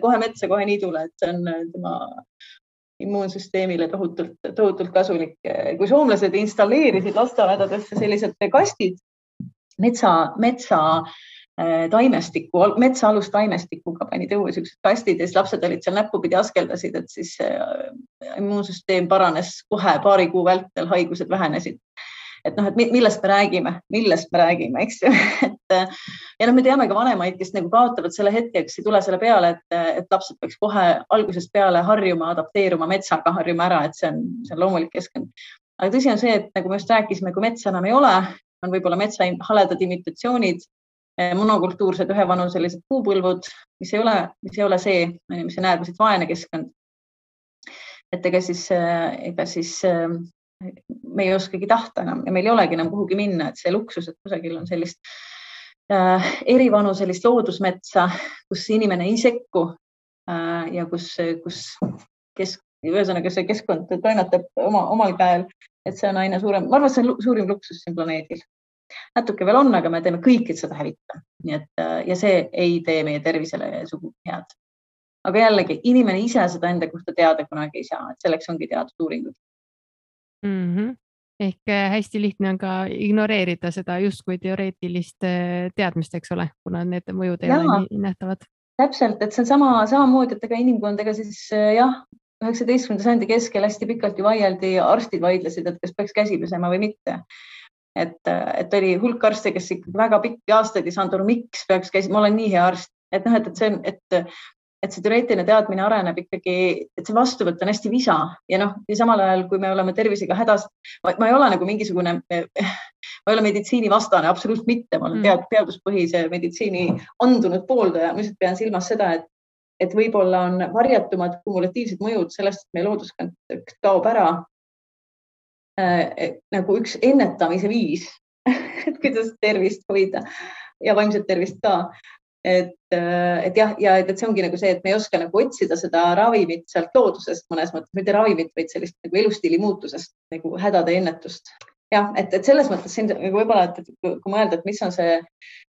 kohe metsa, kohe nii tule, et see on tema immuunsüsteemile tohutult, tohutult kasulik. kui soomlased installeerisid lasteaedadesse sellised kastid metsa, metsa äh, taimestiku, metsa alustaimestikuga panid õue siuksed kastid ja siis lapsed olid seal näppupidi askeldasid, et siis äh, immuunsüsteem paranes kohe paari kuu vältel, haigused vähenesid et noh, et millest me räägime, millest me räägime, eks ju [LAUGHS] et ja noh, me teame ka vanemaid, kes nagu kaotavad selle hetke, kes ei tule selle peale, et, et lapsed peaks kohe algusest peale harjuma, adapteeruma metsaga, harjuma ära, et see on, see on loomulik keskkond. aga tõsi on see, et nagu me just rääkisime, kui metsa enam ei ole, on võib-olla metsa haledad imitatsioonid, eh, monokultuursed ühevanuselised puupõlvud, mis ei ole, mis ei ole see, mis on äärmiselt vaene keskkond. et ega siis, ega siis me ei oskagi tahta enam ja meil ei olegi enam kuhugi minna, et see luksus, et kusagil on sellist äh, erivanuselist loodusmetsa, kus inimene ei sekku äh, ja kus, kus kesk, ühesõnaga see keskkond toimetab oma, omal käel, et see on aina suurem, ma arvan, et see on suurim luksus siin planeedil. natuke veel on, aga me teeme kõik, et seda hävitada, nii et ja see ei tee meie tervisele sugugi head. aga jällegi, inimene ise seda enda kohta teada kunagi ei saa, et selleks ongi teadusuuringud mm. -hmm ehk äh, hästi lihtne on ka ignoreerida seda justkui teoreetilist äh, teadmist, eks ole, kuna need mõjud ei ja, ole nii nähtavad. täpselt, et see on sama, samamoodi, et ega inimkond, ega siis äh, jah, üheksateistkümnenda sajandi keskel hästi pikalt ju vaieldi, arstid vaidlesid, et kas peaks käsi pesema või mitte. et, et oli hulk arste, kes ikkagi väga pikki aastaid ei saanud aru, miks peaks käsi, ma olen nii hea arst, et noh, et, et see on, et et see teoreetiline teadmine areneb ikkagi, et see vastuvõtt on hästi visa. Ja noh, ja samal ajal, kui me oleme tervisega hädas, ma ei ole nagu mingisugune, ma ei ole meditsiinivastane, absoluutselt mitte, ma olen mm. tead, teaduspõhise meditsiini andunud pooldaja, ma lihtsalt pean silmas seda, et et võib-olla on varjatumad kumulatiivsed mõjud sellest, et meie looduskontakt kaob ära äh, nagu üks ennetamise viis [LAUGHS] et kuidas tervist hoida ja vaimset tervist ka et, äh, et jah, ja et, see ongi nagu see, et me ei oska nagu otsida seda ravimit sealt loodusest mõnes mõttes, mitte ravimit, vaid sellist nagu elustiili muutusest nagu hädade ennetust. jah, et, et selles mõttes siin nagu võib-olla, et kui mõelda, et mis on see,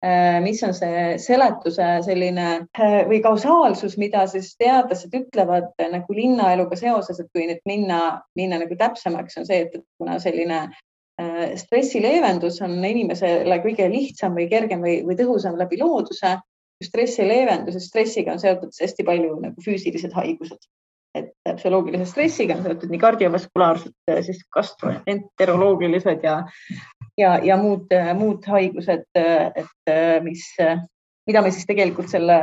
äh, mis on see seletuse selline äh, või kausaalsus, mida siis teadlased ütlevad nagu linnaeluga seoses, et kui nüüd minna, minna nagu täpsemaks, on see, et kuna selline stressi leevendus on inimesele kõige lihtsam või kergem või, või tõhusam läbi looduse stressi leevendus, sest stressiga on seotud hästi palju nagu füüsilised haigused. et psühholoogilise stressiga on seotud nii kardiovaskulaarsed, siis gastroenteroloogilised ja, ja, ja muud, muud haigused, et mis, mida me siis tegelikult selle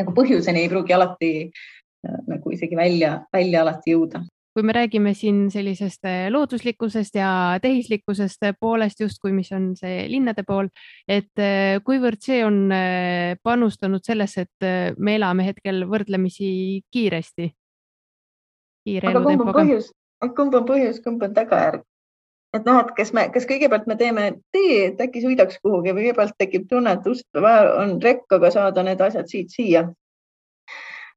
nagu põhjuseni ei pruugi alati nagu isegi välja, välja alati jõuda kui me räägime siin sellisest äh, looduslikkusest ja tehislikkusest äh, poolest justkui, mis on see linnade pool, et äh, kuivõrd see on panustanud sellesse, et me elame hetkel võrdlemisi kiiresti? on põhjus, kumb on põhjus, kumb on tagajärg? et noh, et kas me, kas kõigepealt me teeme tee, et äkki sõidaks kuhugi või kõigepealt tekib tunne, et ust vaja on rekkaga saada need asjad siit siia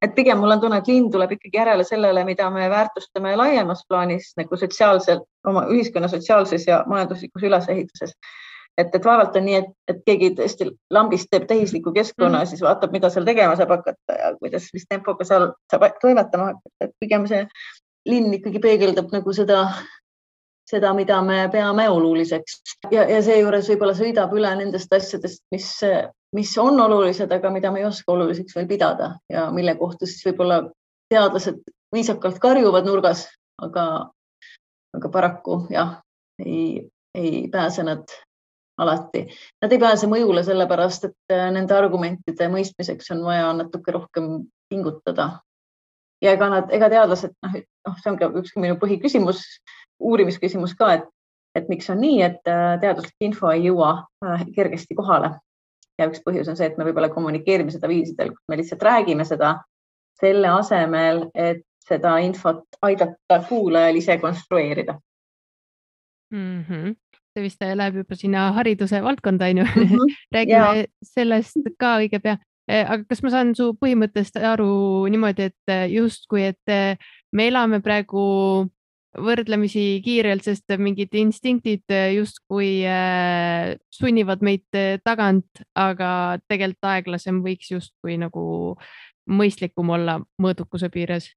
et pigem mul on tunne, et linn tuleb ikkagi järele sellele, mida me väärtustame laiemas plaanis nagu sotsiaalselt, oma ühiskonna sotsiaalses ja majanduslikus ülesehituses. et, et vaevalt on nii, et, et keegi tõesti lambist teeb tehisliku keskkonna mm, -hmm. siis vaatab, mida seal tegema saab hakata ja kuidas, mis tempoga seal saab toimetama hakata, et pigem see linn ikkagi peegeldab nagu seda seda, mida me peame oluliseks ja, ja seejuures võib-olla sõidab üle nendest asjadest, mis mis on olulised, aga mida me ei oska oluliseks veel pidada ja mille kohta siis võib-olla teadlased viisakalt karjuvad nurgas, aga, aga paraku jah, ei, ei pääse nad alati. Nad ei pääse mõjule sellepärast, et äh, nende argumentide mõistmiseks on vaja natuke rohkem pingutada. ja ega nad, ega teadlased, noh, noh, see on ka üks minu põhiküsimus, uurimisküsimus ka, et, et miks on nii, et äh, teaduslik info ei jõua äh, kergesti kohale ja üks põhjus on see, et me võib-olla kommunikeerime seda viisidel, kus me lihtsalt räägime seda selle asemel, et seda infot aidata kuulajal ise konstrueerida mm. -hmm. see vist läheb juba sinna hariduse valdkonda, on ju mm. -hmm. [LAUGHS] räägime ja. sellest ka õige pea. Eh, aga kas ma saan su põhimõttest aru niimoodi, et justkui, et me elame praegu võrdlemisi kiirelt, sest mingid instinktid äh, justkui äh, sunnivad meid äh, tagant, aga tegelikult aeglasem võiks justkui nagu mõistlikum olla mõõdukuse piires.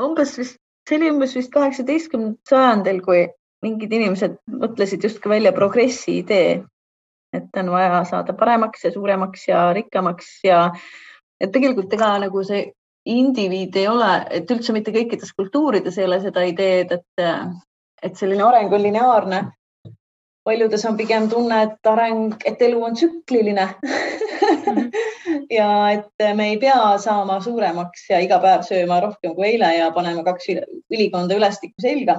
umbes vist, see oli umbes vist kaheksateistkümnendal sajandil, kui mingid inimesed mõtlesid justkui välja progressi idee, et on vaja saada paremaks ja suuremaks ja rikkamaks ja et tegelikult ega nagu see indiviid ei ole, et üldse mitte kõikides kultuurides ei ole seda ideed, et, et selline areng on lineaarne. paljudes on pigem tunne, et areng, et elu on tsükliline mm. [LAUGHS] -hmm. ja et me ei pea saama suuremaks ja iga päev sööma rohkem kui eile ja panema kaks ülikonda ülestikku selga.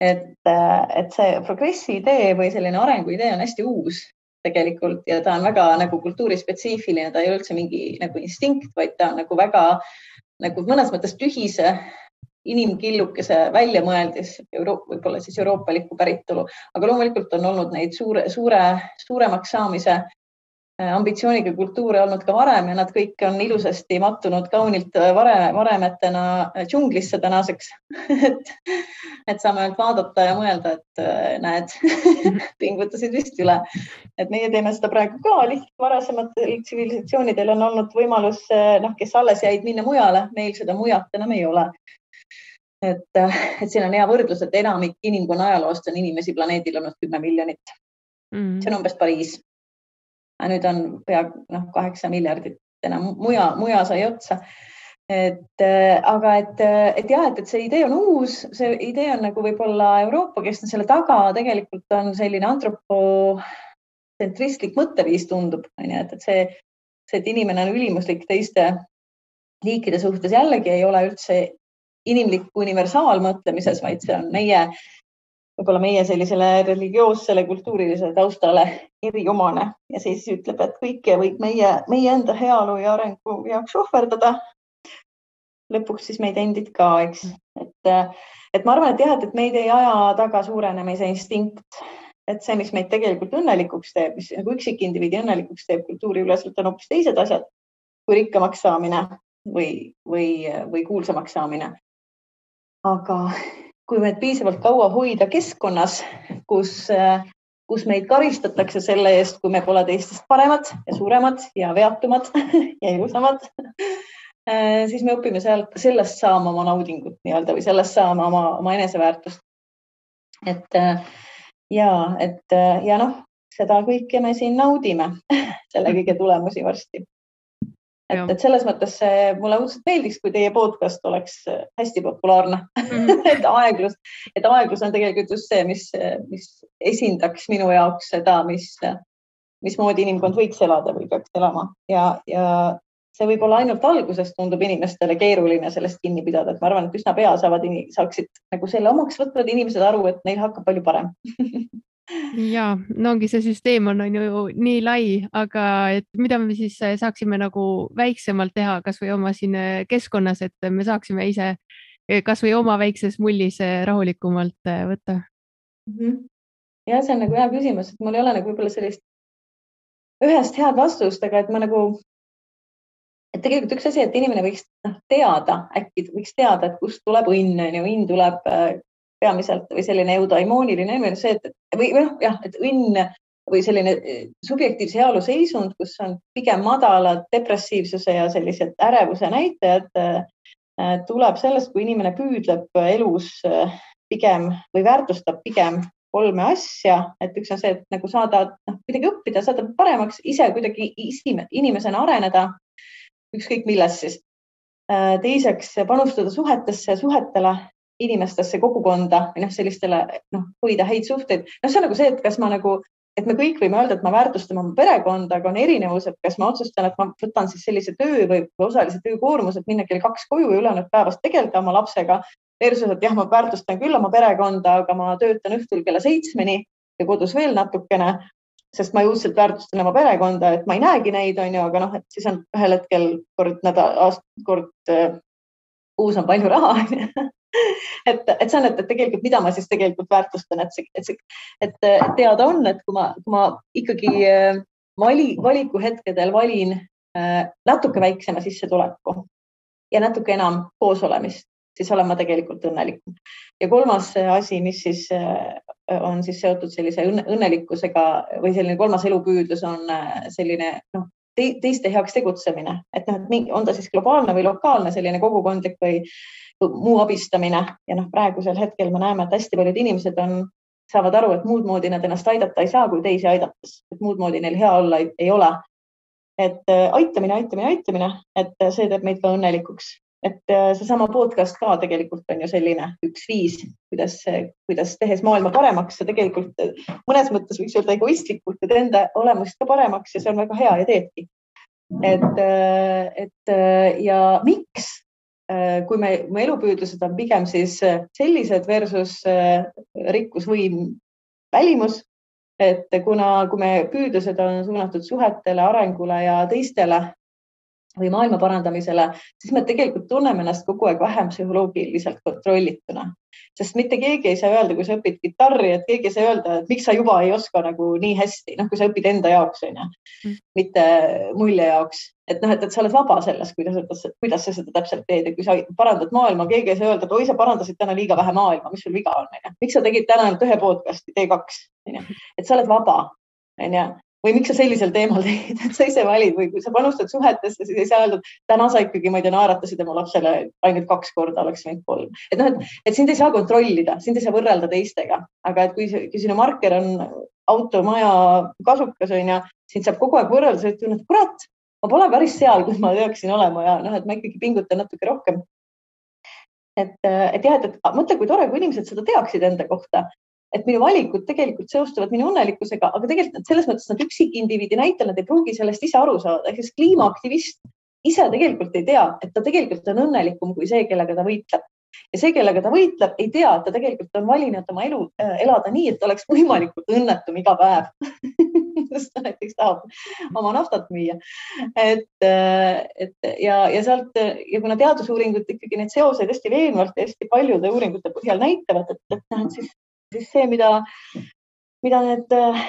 et, et see progressi idee või selline arengu idee on hästi uus tegelikult ja ta on väga nagu kultuurispetsiifiline, ta ei ole üldse mingi nagu instinkt, vaid ta on nagu väga nagu mõnes mõttes tühise inimkillukese välja mõeldis, võib-olla siis euroopalikku päritolu, aga loomulikult on olnud neid suure, suure, suuremaks saamise ambitsiooniga kultuure olnud ka varem ja nad kõik on ilusasti mattunud kaunilt äh, vare, varemetena džunglisse tänaseks. [LAUGHS] Et, et saame ainult vaadata ja mõelda, et näed [LAUGHS] pingutasid vist üle. et meie teeme seda praegu ka, lihtsalt varasematel tsivilisatsioonidel on olnud võimalus, noh, kes alles jäid minna mujale, meil seda mujalt enam ei ole. et, et siin on hea võrdlus, et enamik inimkonna ajaloost on inimesi planeedil olnud kümme miljonit. Mm.. see on umbes Pariis nüüd on pea noh, kaheksa miljardit enam muja, muja sai otsa. et äh, aga et, et jah, et, et see idee on uus, see idee on nagu võib-olla Euroopa, kes on selle taga, tegelikult on selline antropotsentristlik mõtteviis, tundub, on ju, et, et see, see, et inimene on ülimuslik teiste liikide suhtes jällegi ei ole üldse inimlik universaalmõtlemises, vaid see on meie võib-olla meie sellisele religioossele kultuurilisele taustale eriomane ja siis ütleb, et kõike võib meie, meie enda heaolu ja arengu jaoks ohverdada. lõpuks siis meid endid ka, eks, et, et ma arvan, et jah, et, meid ei aja taga suurenemise instinkt, et see, mis meid tegelikult õnnelikuks teeb, mis nagu üksikindiviidi õnnelikuks teeb kultuuri üleselt, on hoopis teised asjad kui rikkamaks saamine või, või, või kuulsamaks saamine. aga kui meid piisavalt kaua hoida keskkonnas, kus, kus meid karistatakse selle eest, kui me pole teistest paremad ja suuremad ja veatumad [LAUGHS] ja ilusamad, siis me õpime sealt, sellest saama oma naudingut nii-öelda või sellest saama oma, oma eneseväärtust. et ja, et ja noh, seda kõike me siin naudime, [LAUGHS] selle kõige tulemusi varsti et, et selles mõttes mulle õudselt meeldiks, kui teie podcast oleks äh, hästi populaarne. Mm. [LAUGHS] et aeglus, et aeglus on tegelikult just see, mis, mis esindaks minu jaoks seda, mis, mismoodi inimkond võiks elada või peaks elama. Ja, ja see võib-olla ainult alguses tundub inimestele keeruline sellest kinni pidada, et ma arvan, et üsna pea saavad, saaksid nagu selle omaks võtvad inimesed aru, et neil hakkab palju parem [LAUGHS] ja no ongi see süsteem on, on ju nii lai, aga et mida me siis äh, saaksime nagu väiksemalt teha, kasvõi oma siin äh, keskkonnas, et me saaksime ise äh, kasvõi oma väikses mullis rahulikumalt võtta mm. -hmm. ja see on nagu hea küsimus, et mul ei ole nagu võib-olla sellist ühest head vastust, aga et ma nagu, et tegelikult üks asi, et inimene võiks noh, teada, äkki võiks teada, et kust tuleb õnn, on ju, õnn tuleb peamiselt või selline eudaimooniline õnn, see, et või, noh, jah, et õnn või selline eh, subjektiivse heaolu seisund, kus on pigem madalad depressiivsuse ja sellised ärevuse näitajad, eh, tuleb sellest, kui inimene püüdleb elus pigem või väärtustab pigem kolme asja, et üks on see, et nagu saada noh, kuidagi õppida, saada paremaks, ise kuidagi inimesena areneda, ükskõik milles siis. teiseks panustada suhetesse, suhetele inimestesse, kogukonda või noh, sellistele noh, hoida häid suhteid. noh, see on nagu see, et kas ma nagu, et me kõik võime öelda, et ma väärtustan oma perekonda, aga on erinevus, et kas ma otsustan, et ma võtan siis sellise töö või osalise töökoormuse, et minna kell kaks koju ja ülejäänud päevast tegeleda oma lapsega. Versus, et jah, ma väärtustan küll oma perekonda, aga ma töötan õhtul kella seitsmeni ja kodus veel natukene, sest ma õudselt väärtustan oma perekonda, et ma ei näegi neid, on ju, aga noh, et siis on ühel hetkel kord nädal, kord äh, kuus on palju raha [LAUGHS] et, et see on, et, et tegelikult, mida ma siis tegelikult väärtustan, et see, et see, et teada on, et kui ma, kui ma ikkagi äh, vali, valikuhetkedel valin äh, natuke väiksema sissetuleku ja natuke enam koosolemist, siis olen ma tegelikult õnnelikum. ja kolmas asi, mis siis äh, on siis seotud sellise õnnelikkusega või selline kolmas elupüüdlus on selline noh, teiste heaks tegutsemine, et noh, et on ta siis globaalne või lokaalne selline kogukondlik või muu abistamine. Ja noh, praegusel hetkel me näeme, et hästi paljud inimesed on, saavad aru, et muud moodi nad ennast aidata ei saa, kui teisi aidates, et muud moodi neil hea olla ei, ei ole. et äh, aitamine, aitamine, aitamine, et äh, see teeb meid ka õnnelikuks, et äh, seesama podcast ka tegelikult on ju selline üks viis, kuidas, kuidas tehes maailma paremaks ja tegelikult mõnes mõttes võiks öelda egoistlikult, et enda olemust ka paremaks ja see on väga hea ja teebki. et, et ja miks Äh, kui me, mu elupüüdlused on pigem siis äh, sellised versus äh, rikkus, võim, välimus. et kuna, kui me püüdlused on suunatud suhetele, arengule ja teistele või maailma parandamisele, siis me tegelikult tunneme ennast kogu aeg vähem psühholoogiliselt kontrollituna. sest mitte keegi ei saa öelda, kui sa õpid kitarri, et keegi ei saa öelda, et miks sa juba ei oska nagu nii hästi, noh, kui sa õpid enda jaoks onju mm., mitte mulje jaoks, et noh, et, et sa oled vaba selles, kuidas, kuidas sa seda täpselt teed ja kui sa parandad maailma, keegi ei saa öelda, et oi, sa parandasid täna liiga vähe maailma, mis sul viga on, onju. miks sa tegid täna ainult ühe podcast'i, tee kaks, onju, et sa oled vaba, onju või miks sa sellisel teemal teed, et [LAUGHS] sa ise valid või kui sa panustad suhetesse, siis ei saa öelda, et täna sa ikkagi, ma ei tea, naeratasid oma lapsele ainult kaks korda, oleks võinud kolm. et noh, et, et sind ei saa kontrollida, sind ei saa võrrelda teistega, aga et kui, kui sinu marker on auto, maja, kasukas on ju, sind saab kogu aeg võrrelda, sa tunned, kurat, ma pole päris seal, kus ma peaksin olema ja noh, et ma ikkagi pingutan natuke rohkem. Et, et jah, et, et mõtle, kui tore, kui inimesed seda teaksid enda kohta, et minu valikud tegelikult seostuvad minu õnnelikkusega, aga tegelikult nad selles mõttes nad üksikindiviidi näitel, nad ei pruugi sellest ise aru saada, ehk siis kliimaaktivist ise tegelikult ei tea, et ta tegelikult on õnnelikum kui see, kellega ta võitleb. ja see, kellega ta võitleb, ei tea, ta tegelikult on valinud oma elu äh, elada nii, et oleks võimalikult õnnetum iga päev [LAUGHS] sest ta näiteks tahab oma naftat müüa. et, äh, et ja, ja sealt ja kuna teadusuuringud ikkagi neid seoseid hästi veenvalt ja hästi paljude uuringute põhjal näitavad, et, et noh, et siis siis see, mida, mida need äh,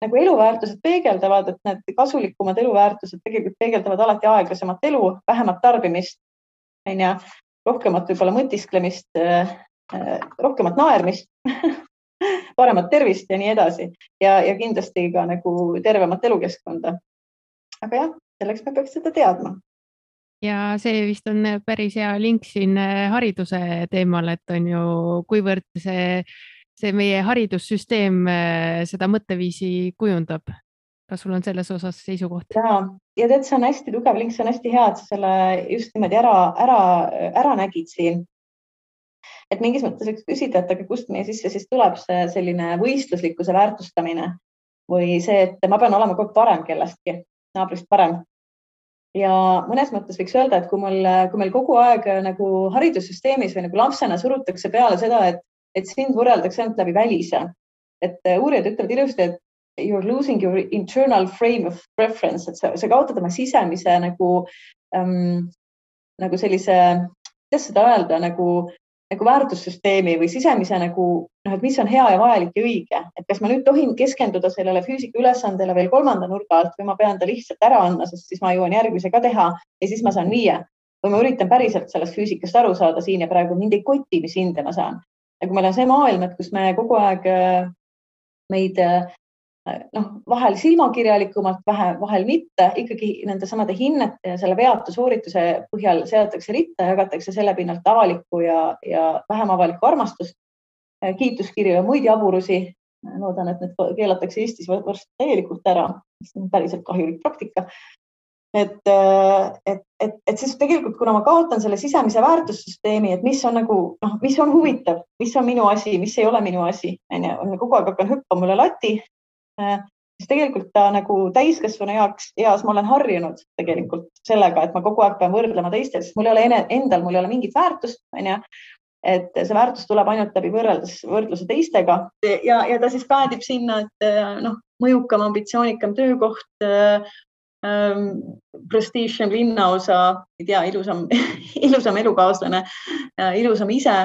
nagu eluväärtused peegeldavad, et need kasulikumad eluväärtused tegelikult peegeldavad alati aeglasemat elu, vähemat tarbimist, on ju, rohkemat võib-olla mõtisklemist äh,, äh rohkemat naermist [LAUGHS] paremat tervist ja nii edasi ja, ja kindlasti ka nagu tervemat elukeskkonda. aga jah, selleks me peaks seda teadma ja see vist on päris hea link siin hariduse teemal, et on ju, kuivõrd see see meie haridussüsteem äh, seda mõtteviisi kujundab. kas sul on selles osas seisukoht? ja, ja tead, see on hästi tugev link, see on hästi hea, et sa selle just niimoodi ära, ära, ära nägid siin. et mingis mõttes võiks küsida, et aga kust meie sisse siis tuleb see selline võistluslikkuse väärtustamine või see, et ma pean olema kogu aeg parem kellestki, naabrist parem ja mõnes mõttes võiks öelda, et kui mul, kui meil kogu aeg nagu haridussüsteemis või nagu lapsena surutakse peale seda, et et sind võrreldakse ainult läbi välise. et äh, uurijad ütlevad ilusti, et you are losing your internal frame of reference, et sa, sa kaotad oma sisemise nagu ähm,, nagu sellise, kuidas seda öelda, nagu, nagu väärtussüsteemi või sisemise nagu noh, et mis on hea ja vajalik ja õige, et kas ma nüüd tohin keskenduda sellele füüsika ülesandele veel kolmanda nurga alt või ma pean ta lihtsalt ära andma, sest siis ma jõuan järgmise ka teha ja siis ma saan viie. Või ma üritan päriselt sellest füüsikast aru saada siin ja praegu mind ei koti, mis hinde ma saan ja kui meil on see maailm, et kus me kogu aeg äh, meid äh, noh, vahel silmakirjalikumalt, vähe, vahel mitte, ikkagi nende samade hinnete ja selle veatu soorituse põhjal seatakse ritta, jagatakse selle pinnalt avalikku ja, ja vähem avalikku armastust, äh, kiituskirju ja muid jaburusi. loodan, et need keelatakse Eestis varsti täielikult ära, see on päriselt kahjulik praktika et, äh, et, et, et siis tegelikult, kuna ma kaotan selle sisemise väärtussüsteemi, et mis on nagu noh, mis on huvitav, mis on minu asi, mis ei ole minu asi, on ju, kogu aeg hakkan hüppama üle lati. Äh, siis tegelikult ta nagu täiskasvanu jaoks, eas ma olen harjunud tegelikult sellega, et ma kogu aeg pean võrdlema teistega, sest mul ei ole ene, endal, mul ei ole mingit väärtust, on ju et see väärtus tuleb ainult läbi võrreldes, võrdluse teistega ja, ja ta siis päädib sinna, et noh, mõjukam, ambitsioonikam töökoht, prestiižsem linnaosa, ei tea, ilusam [LAUGHS] ilusam elukaaslane äh,, ilusam ise.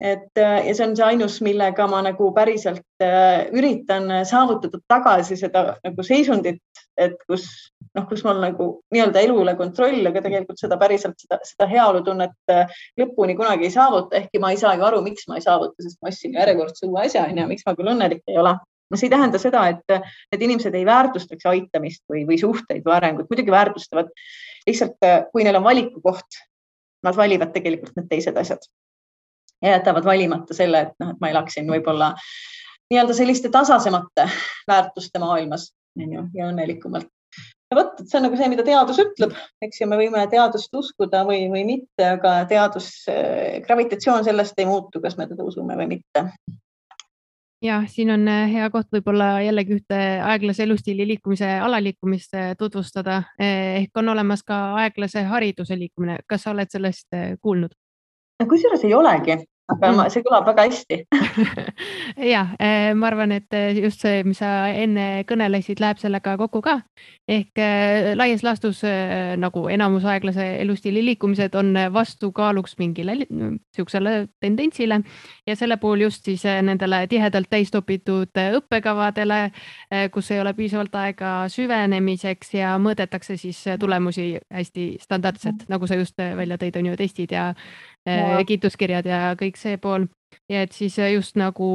et äh, ja see on see ainus, millega ma nagu päriselt äh, üritan saavutada tagasi seda nagu seisundit, et kus noh, kus mul nagu nii-öelda elule kontroll, aga tegelikult seda päriselt seda, seda heaolutunnet lõpuni kunagi ei saavuta, ehkki ma ei saa ju aru, miks ma ei saavuta, sest ma ostsin järjekordse uue asja onju, miks ma küll õnnelik ei ole see ei tähenda seda, et, et inimesed ei väärtustaks aitamist või, või suhteid või arengut, muidugi väärtustavad. lihtsalt, kui neil on valikukoht, nad valivad tegelikult need teised asjad ja jätavad valimata selle, et noh, et ma elaksin võib-olla nii-öelda selliste tasasemate väärtuste maailmas on ju ja õnnelikumalt. ja vot, see on nagu see, mida teadus ütleb, eks ju, me võime teadust uskuda või, või mitte, aga teadus, gravitatsioon sellest ei muutu, kas me teda usume või mitte jah, siin on äh, hea koht võib-olla jällegi ühte aeglase elustiili liikumise alaliikumist äh, tutvustada eh, ehk on olemas ka aeglase hariduse liikumine. kas sa oled sellest kuulnud? kusjuures ei olegi, aga ma, [LAUGHS] see kõlab väga hästi. [LAUGHS] Ja eh, ma arvan, et eh, just see, mis sa enne kõnelesid, läheb sellega kokku ka. ehk eh, laias laastus nagu enamus aeglase elustiili liikumised on vastukaaluks mingile niisugusele tendentsile. Ja selle puhul just siis nendele tihedalt täis topitud õppekavadele, kus ei ole piisavalt aega süvenemiseks ja mõõdetakse siis tulemusi hästi standardselt, nagu sa just välja tõid, on ju testid ja ja. kituskirjad ja kõik see pool ja et siis äh, just nagu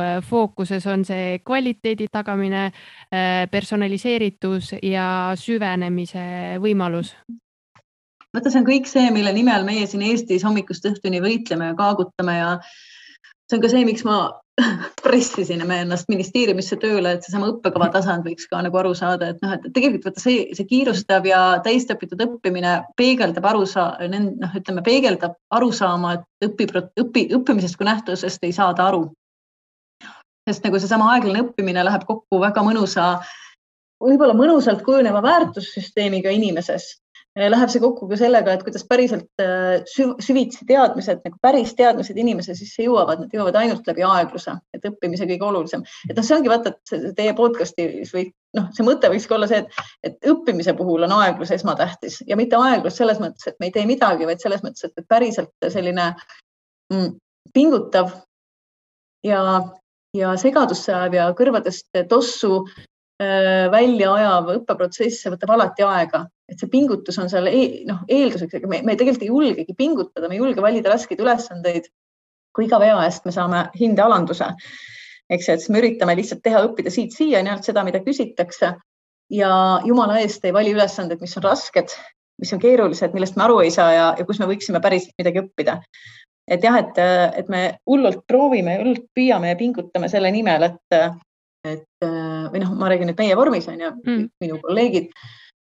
äh, fookuses on see kvaliteedi tagamine, äh, personaliseeritus ja süvenemise võimalus. vaata, see on kõik see, mille nimel meie siin Eestis hommikust õhtuni võitleme ja kaagutame ja see on ka see, miks ma [LAUGHS] pressisime ennast ministeeriumisse tööle, et seesama õppekava tasand võiks ka nagu aru saada, et noh, et tegelikult vaata see, see kiirustav ja täisõpitud õppimine peegeldab arusa-, noh, ütleme, peegeldab arusaama, et õpi, õpi, õppimisest kui nähtusest ei saada aru. sest nagu seesama aeglane õppimine läheb kokku väga mõnusa, võib-olla mõnusalt kujuneva väärtussüsteemiga inimeses läheb see kokku ka sellega, et kuidas päriselt eh, süvitsi teadmised, nagu päris teadmised inimese sisse jõuavad, need jõuavad ainult läbi aegluse, et õppimise kõige olulisem. et noh, see ongi vaata, et teie podcast'is või noh, see mõte võikski olla see, et, et õppimise puhul on aeglus esmatähtis ja mitte aeglus selles mõttes, et me ei tee midagi, vaid selles mõttes, et päriselt selline mm, pingutav ja, ja segadusse ajav ja kõrvadest tossu Äh, välja ajav õppeprotsess, see võtab alati aega, et see pingutus on seal e noh, eelduseks, ega me, me tegelikult ei julgegi pingutada, me ei julge valida raskeid ülesandeid, kui iga vea eest me saame hindealanduse. eks ju, et siis me üritame lihtsalt teha, õppida siit-siia ainult seda, mida küsitakse ja jumala eest ei vali ülesanded, mis on rasked, mis on keerulised, millest me aru ei saa ja, ja kus me võiksime päriselt midagi õppida et jah, et, et me hullult proovime, hullult püüame ja pingutame selle nimel, et, et või noh, ma räägin nüüd meie vormis on ju mm., minu kolleegid,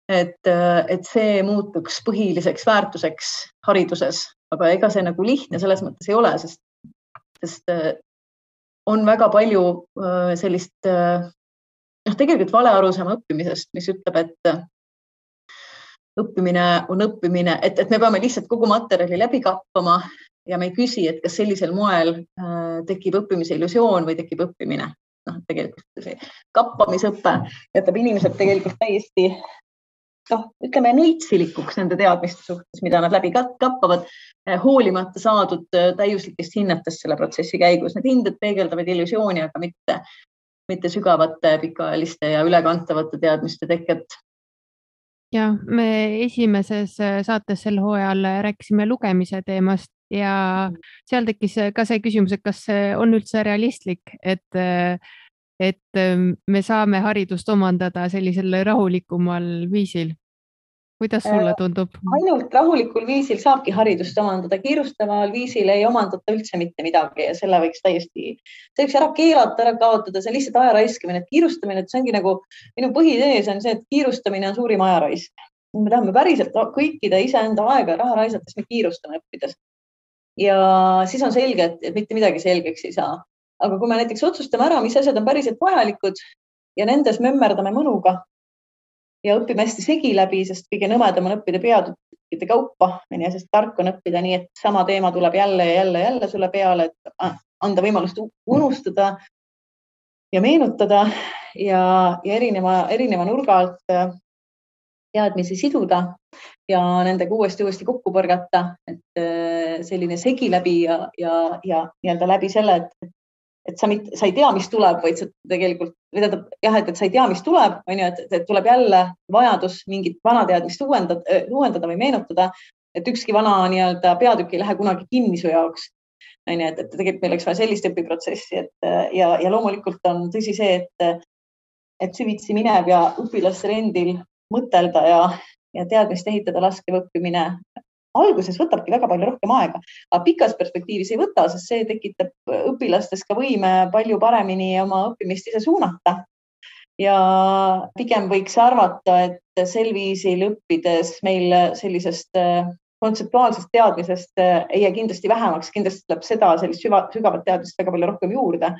et, äh, et see muutuks põhiliseks väärtuseks hariduses, aga ega see nagu lihtne selles mõttes ei ole, sest, sest äh, on väga palju sellist noh, tegelikult vale arusaama õppimisest, mis ütleb, et õppimine on õppimine, et, et me peame lihtsalt kogu materjali läbi kappama ja me ei küsi, et kas sellisel moel tekib õppimise illusioon või tekib õppimine. Noh, tegelikult see kappamisõpe jätab inimesed tegelikult täiesti noh, ütleme neitsilikuks nende teadmiste suhtes, mida nad läbi kappavad, eh, hoolimata saadud eh, täiuslikest hinnetest selle protsessi käigus. Need hinded peegeldavad illusiooni, aga mitte, mitte sügavate, pikaajaliste ja ülekantavate teadmiste teket ja me esimeses eh, saates sel hooajal rääkisime lugemise teemast ja seal tekkis ka see küsimus, et kas see on üldse realistlik, et, et ähm, me saame haridust omandada sellisel rahulikumal viisil. kuidas sulle äh, tundub? ainult rahulikul viisil saabki haridust omandada, kiirustaval viisil ei omandata üldse mitte midagi ja selle võiks täiesti, see võiks ära keelata, ära kaotada, see on lihtsalt aja raiskamine, et kiirustamine, et see ongi nagu minu põhitees on see, et kiirustamine on suurim ajaraisk. me tahame päriselt kõikide iseenda aega ja raha raisates, me kiirustame õppides ja siis on selge, et mitte midagi selgeks ei saa. Aga kui me näiteks otsustame ära, mis asjad on päriselt vajalikud ja nendes mömmerdame mõnuga ja õpime hästi segi läbi, sest kõige nõmedam on õppida peatükkide kaupa, onju, sest tark on õppida nii, et sama teema tuleb jälle ja jälle jälle sulle peale, et anda võimalust unustada ja meenutada ja, ja erineva, erineva nurga alt teadmisi siduda ja nendega uuesti, uuesti kokku põrgata, et äh, selline segi läbi ja, ja, ja nii-öelda läbi selle, et, et sa, sa ei tea, mis tuleb, vaid sa tegelikult, või tähendab jah, et, et sa ei tea, mis tuleb, on ju, et, tuleb jälle vajadus mingit vana teadmist uuendada, äh, uuendada või meenutada, et ükski vana nii-öelda peatükk ei lähe kunagi kinni su jaoks. On ju, et, et tegelikult meil oleks vaja sellist õpiprotsessi, et ja, ja loomulikult on tõsi see, et, et süvitsi minev ja õpilastel endil mõtelda ja, ja teadmist ehitada laskev õppimine alguses võtabki väga palju rohkem aega, aga pikas perspektiivis ei võta, sest see tekitab õpilastes ka võime palju paremini oma õppimist ise suunata. ja pigem võiks arvata, et sel viisil õppides meil sellisest äh, kontseptuaalsest teadmisest äh, ei jää kindlasti vähemaks, kindlasti tuleb seda sellist süva, sügavat teadmist väga palju rohkem juurde.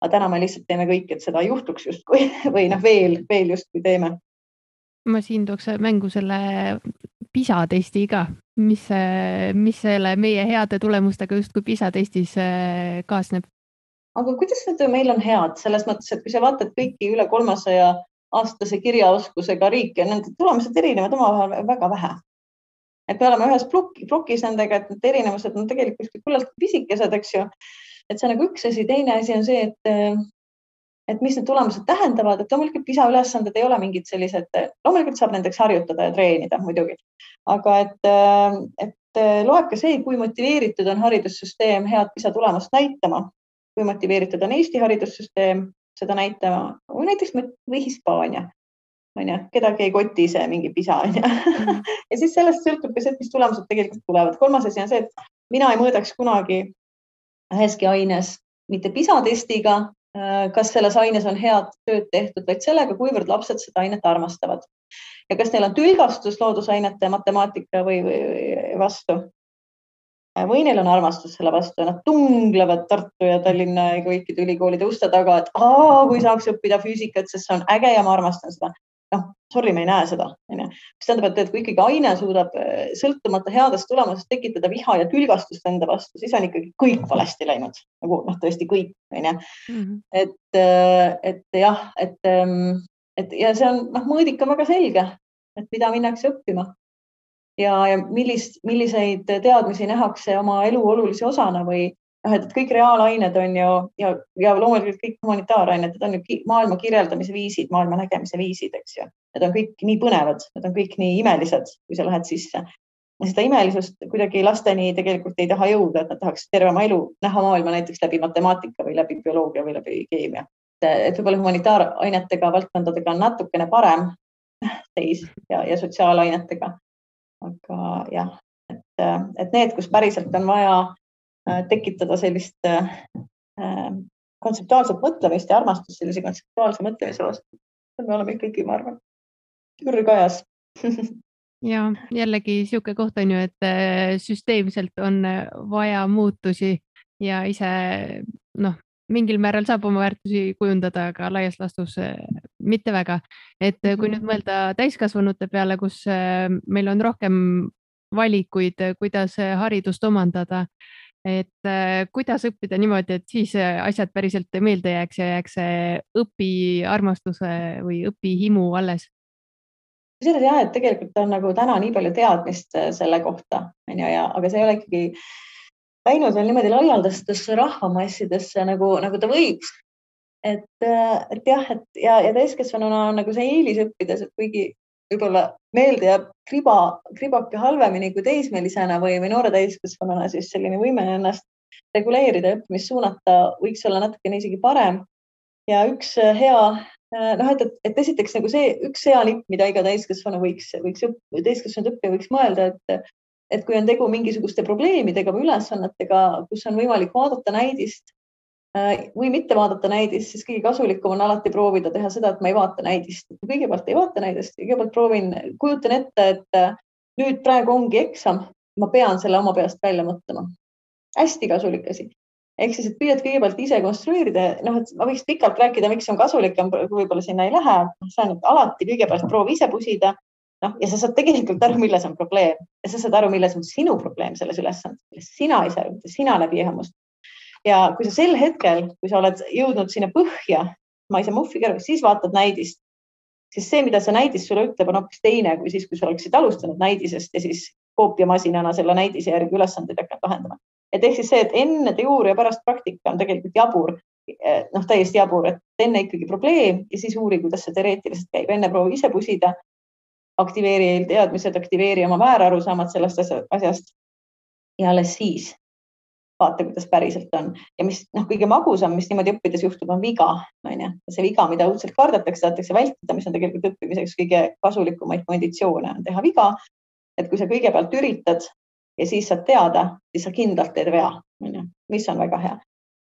aga täna me lihtsalt teeme kõik, et seda juhtuks justkui [LAUGHS] või noh, veel, veel justkui teeme ma siin tooks mängu selle PISA testi ka, mis, mis selle meie heade tulemustega justkui PISA testis kaasneb? aga kuidas need meil on head selles mõttes, et kui sa vaatad kõiki üle kolmesaja aastase kirjaoskusega riike, nende tulemused erinevad omavahel väga vähe. et me oleme ühes plokk, plokis nendega, et need erinevused on tegelikult küllalt pisikesed, eks ju. et see on nagu üks asi, teine asi on see, et et mis need tulemused tähendavad, et loomulikult PISA ülesanded ei ole mingid sellised, loomulikult saab nendeks harjutada ja treenida muidugi, aga et, et loeb ka see, kui motiveeritud on haridussüsteem head PISA tulemust näitama, kui motiveeritud on Eesti haridussüsteem seda näitama näiteks või Hispaania on ju, kedagi ei koti see mingi PISA on ju mm. [LAUGHS] ja siis sellest sõltub ka see, et mis tulemused tegelikult tulevad. kolmas asi on see, et mina ei mõõdaks kunagi üheski aines mitte PISA testiga kas selles aines on head tööd tehtud, vaid sellega, kuivõrd lapsed seda ainet armastavad. ja kas neil on tülgastus loodusainete ja matemaatika või, või vastu. Äh, või neil on armastus selle vastu ja nad tunglevad Tartu ja Tallinna ja kõikide ülikoolide uste taga, et aa, kui saaks õppida füüsikat, sest see on äge ja ma armastan seda noh, sorry, me ei näe seda, onju. mis tähendab, et kui ikkagi aine suudab eh, sõltumata headest tulemustest tekitada viha ja tülgastust enda vastu, siis on ikkagi kõik valesti läinud, nagu noh, tõesti kõik, onju. Mhm. et, eh, et jah, et, ehm, et ja see on noh, mõõdik on väga selge, et mida minnakse õppima ja, ja millist, milliseid teadmisi nähakse oma elu olulise osana või noh, et kõik reaalained on ju ja, ja loomulikult kõik humanitaarained, need on ju maailma kirjeldamise viisid, maailma nägemise viisid, eks ju. Need on kõik nii põnevad, need on kõik nii imelised, kui sa lähed sisse. seda imelisust kuidagi lasteni tegelikult ei taha jõuda, et nad tahaks terve oma elu näha maailma näiteks läbi matemaatika või läbi bioloogia või läbi keemia. et võib-olla humanitaarainetega, valdkondadega on natukene parem seis ja, ja sotsiaalainetega. aga jah, et, et need, kus päriselt on vaja tekitada sellist äh, äh, kontseptuaalset mõtlemist ja armastust sellise kontseptuaalse mõtlemise vastu. me oleme ikkagi, ma arvan, ürgajas [LAUGHS] ja jällegi niisugune koht on ju, et süsteemselt on vaja muutusi ja ise noh, mingil määral saab oma väärtusi kujundada, aga laias laastus mitte väga. et kui nüüd mhm. mõelda täiskasvanute peale, kus meil on rohkem valikuid, kuidas haridust omandada et äh, kuidas õppida niimoodi, et siis äh, asjad päriselt meelde jääks ja jääks see õpiarmastuse või õpihimu alles? kusjuures jah, et tegelikult on nagu täna nii palju teadmist äh, selle kohta, on ju, ja aga see ei ole ikkagi läinud veel niimoodi laialdastesse rahvamassidesse nagu, nagu ta võiks. et, et jah, et ja, ja täiskasvanuna on nagu see eelis õppides, et kuigi võib-olla meelde jääb kriba, kribake halvemini kui teismelisena või, või noore täiskasvanuna, siis selline võime ennast reguleerida õppimist suunata võiks olla natukene isegi parem. ja üks äh, hea äh, noh, et, et, esiteks nagu see üks hea nipp, mida iga täiskasvanu võiks, võiks õppida, täiskasvanud õppija võiks mõelda, et, et kui on tegu mingisuguste probleemidega või ülesannetega, kus on võimalik vaadata näidist või mitte vaadata näidist, siis kõige kasulikum on alati proovida teha seda, et ma ei vaata näidist. kõigepealt ei vaata näidist, kõigepealt proovin, kujutan ette, et äh, nüüd praegu ongi eksam, ma pean selle oma peast välja mõtlema. hästi kasulik asi. ehk siis, et püüad kõigepealt ise konstrueerida, noh, et ma võiks pikalt rääkida, miks see on kasulik, võib-olla sinna ei lähe. see on alati kõigepealt proovi ise pusida noh, ja sa saad tegelikult aru, milles on probleem ja sa saad aru, milles on sinu probleem selles ülesandes, sina ei saa sina läbi ehmust ja kui sa sel hetkel, kui sa oled jõudnud sinna põhja, ma ei saa muhvi kõrvaks, siis vaatad näidist, siis see, mida see näidis sulle ütleb, on hoopis teine kui siis, kui sa oleksid alustanud näidisest ja siis koopiamasinana selle näidise järgi ülesandeid hakanud lahendama. et ehk siis see, et enne teooria pärast praktika on tegelikult jabur, eh, noh, täiesti jabur, et enne ikkagi probleem ja siis uuri, kuidas see teoreetiliselt käib, enne proovi ise pusida, aktiveeri teadmised, aktiveeri oma väärarusaamad sellest asjast ja alles siis vaata, kuidas päriselt on ja mis noh, kõige magusam, mis niimoodi õppides juhtub, on viga, on ju. see viga, mida õudselt kardetakse, tahetakse vältida, mis on tegelikult õppimiseks kõige kasulikumaid konditsioone on teha viga. et kui sa kõigepealt üritad ja siis saad teada, siis sa kindlalt teed vea, on ju, mis on väga hea.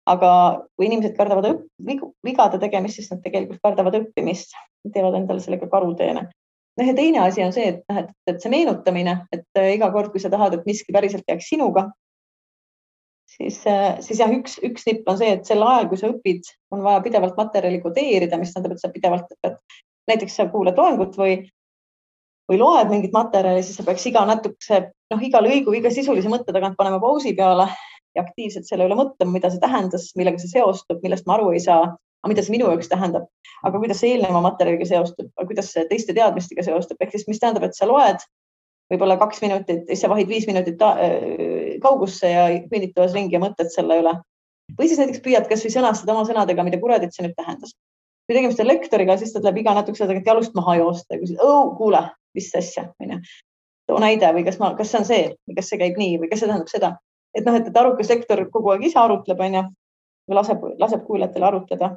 aga kui inimesed kardavad õpp, vigade tegemist, siis nad tegelikult kardavad õppimist, teevad endale sellega karuteene noh, ja teine asi on see, et noh, et see meenutamine, et äh, iga kord, kui sa tahad, et miski päriselt jääks sinuga, siis, äh, siis jah, üks, üks nipp on see, et sel ajal, kui sa õpid, on vaja pidevalt materjali kodeerida, mis tähendab, et sa pidevalt pead, näiteks sa kuulad loengut või või loed mingit materjali, siis sa peaks iga natukese, noh, iga lõigu, iga sisulise mõtte tagant panema pausi peale ja aktiivselt selle üle mõtlema, mida see tähendas, millega see seostub, millest ma aru ei saa, aga mida see minu jaoks tähendab, aga kuidas see eelneva materjaliga seostub, kuidas see teiste teadmistega seostub, ehk siis mis tähendab, et sa loed võib-olla kaks minutit, siis sa vahid viis minutit kaugusse ja kõnnid toas ringi ja mõtled selle üle. või siis näiteks püüad kasvõi sõnastada oma sõnadega, mida kuradit see nüüd tähendas. kui tegemist on lektoriga, siis ta tuleb iga natukese aja tagant jalust maha joosta ja küsid, kuule, mis asja, onju. too näide või kas ma, kas see on see või kas see käib nii või kas see tähendab seda, et noh, et, arukas lektor kogu aeg ise arutleb, onju, või laseb, laseb kuulajatele arutleda.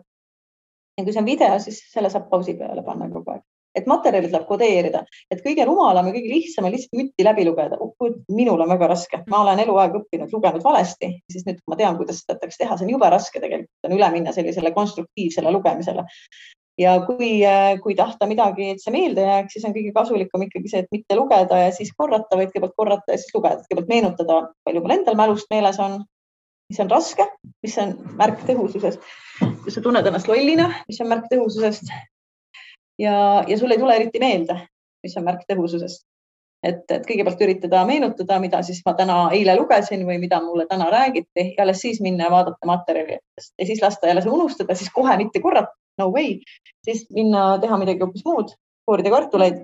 ja kui see on video, siis selle saab pausi peale panna kogu aeg et materjali tuleb kodeerida, et kõige rumalam ja kõige lihtsam on lihtsalt jutti läbi lugeda. minul on väga raske, ma olen eluaeg õppinud, lugenud valesti, siis nüüd ma tean, kuidas seda peaks teha, see on jube raske tegelikult. On üle minna sellisele konstruktiivsele lugemisele. ja kui, kui tahta midagi, et see meelde jääks, siis on kõige kasulikum ikkagi see, et mitte lugeda ja siis korrata, vaid kõigepealt korrata ja siis lugeda, kõigepealt meenutada, palju mul endal mälust meeles on. Mis on raske, mis on märk tõhususest. kui sa tunned ennast lollina, mis on märk tõhususest, ja, ja sul ei tule eriti meelde, mis on märk tõhususest. et, et kõigepealt üritada meenutada, mida siis ma täna, eile lugesin või mida mulle täna räägiti ja alles siis minna ja vaadata materjali ja siis lasta jälle see unustada, siis kohe mitte korrata, no way, siis minna teha midagi hoopis muud, koorida kartuleid,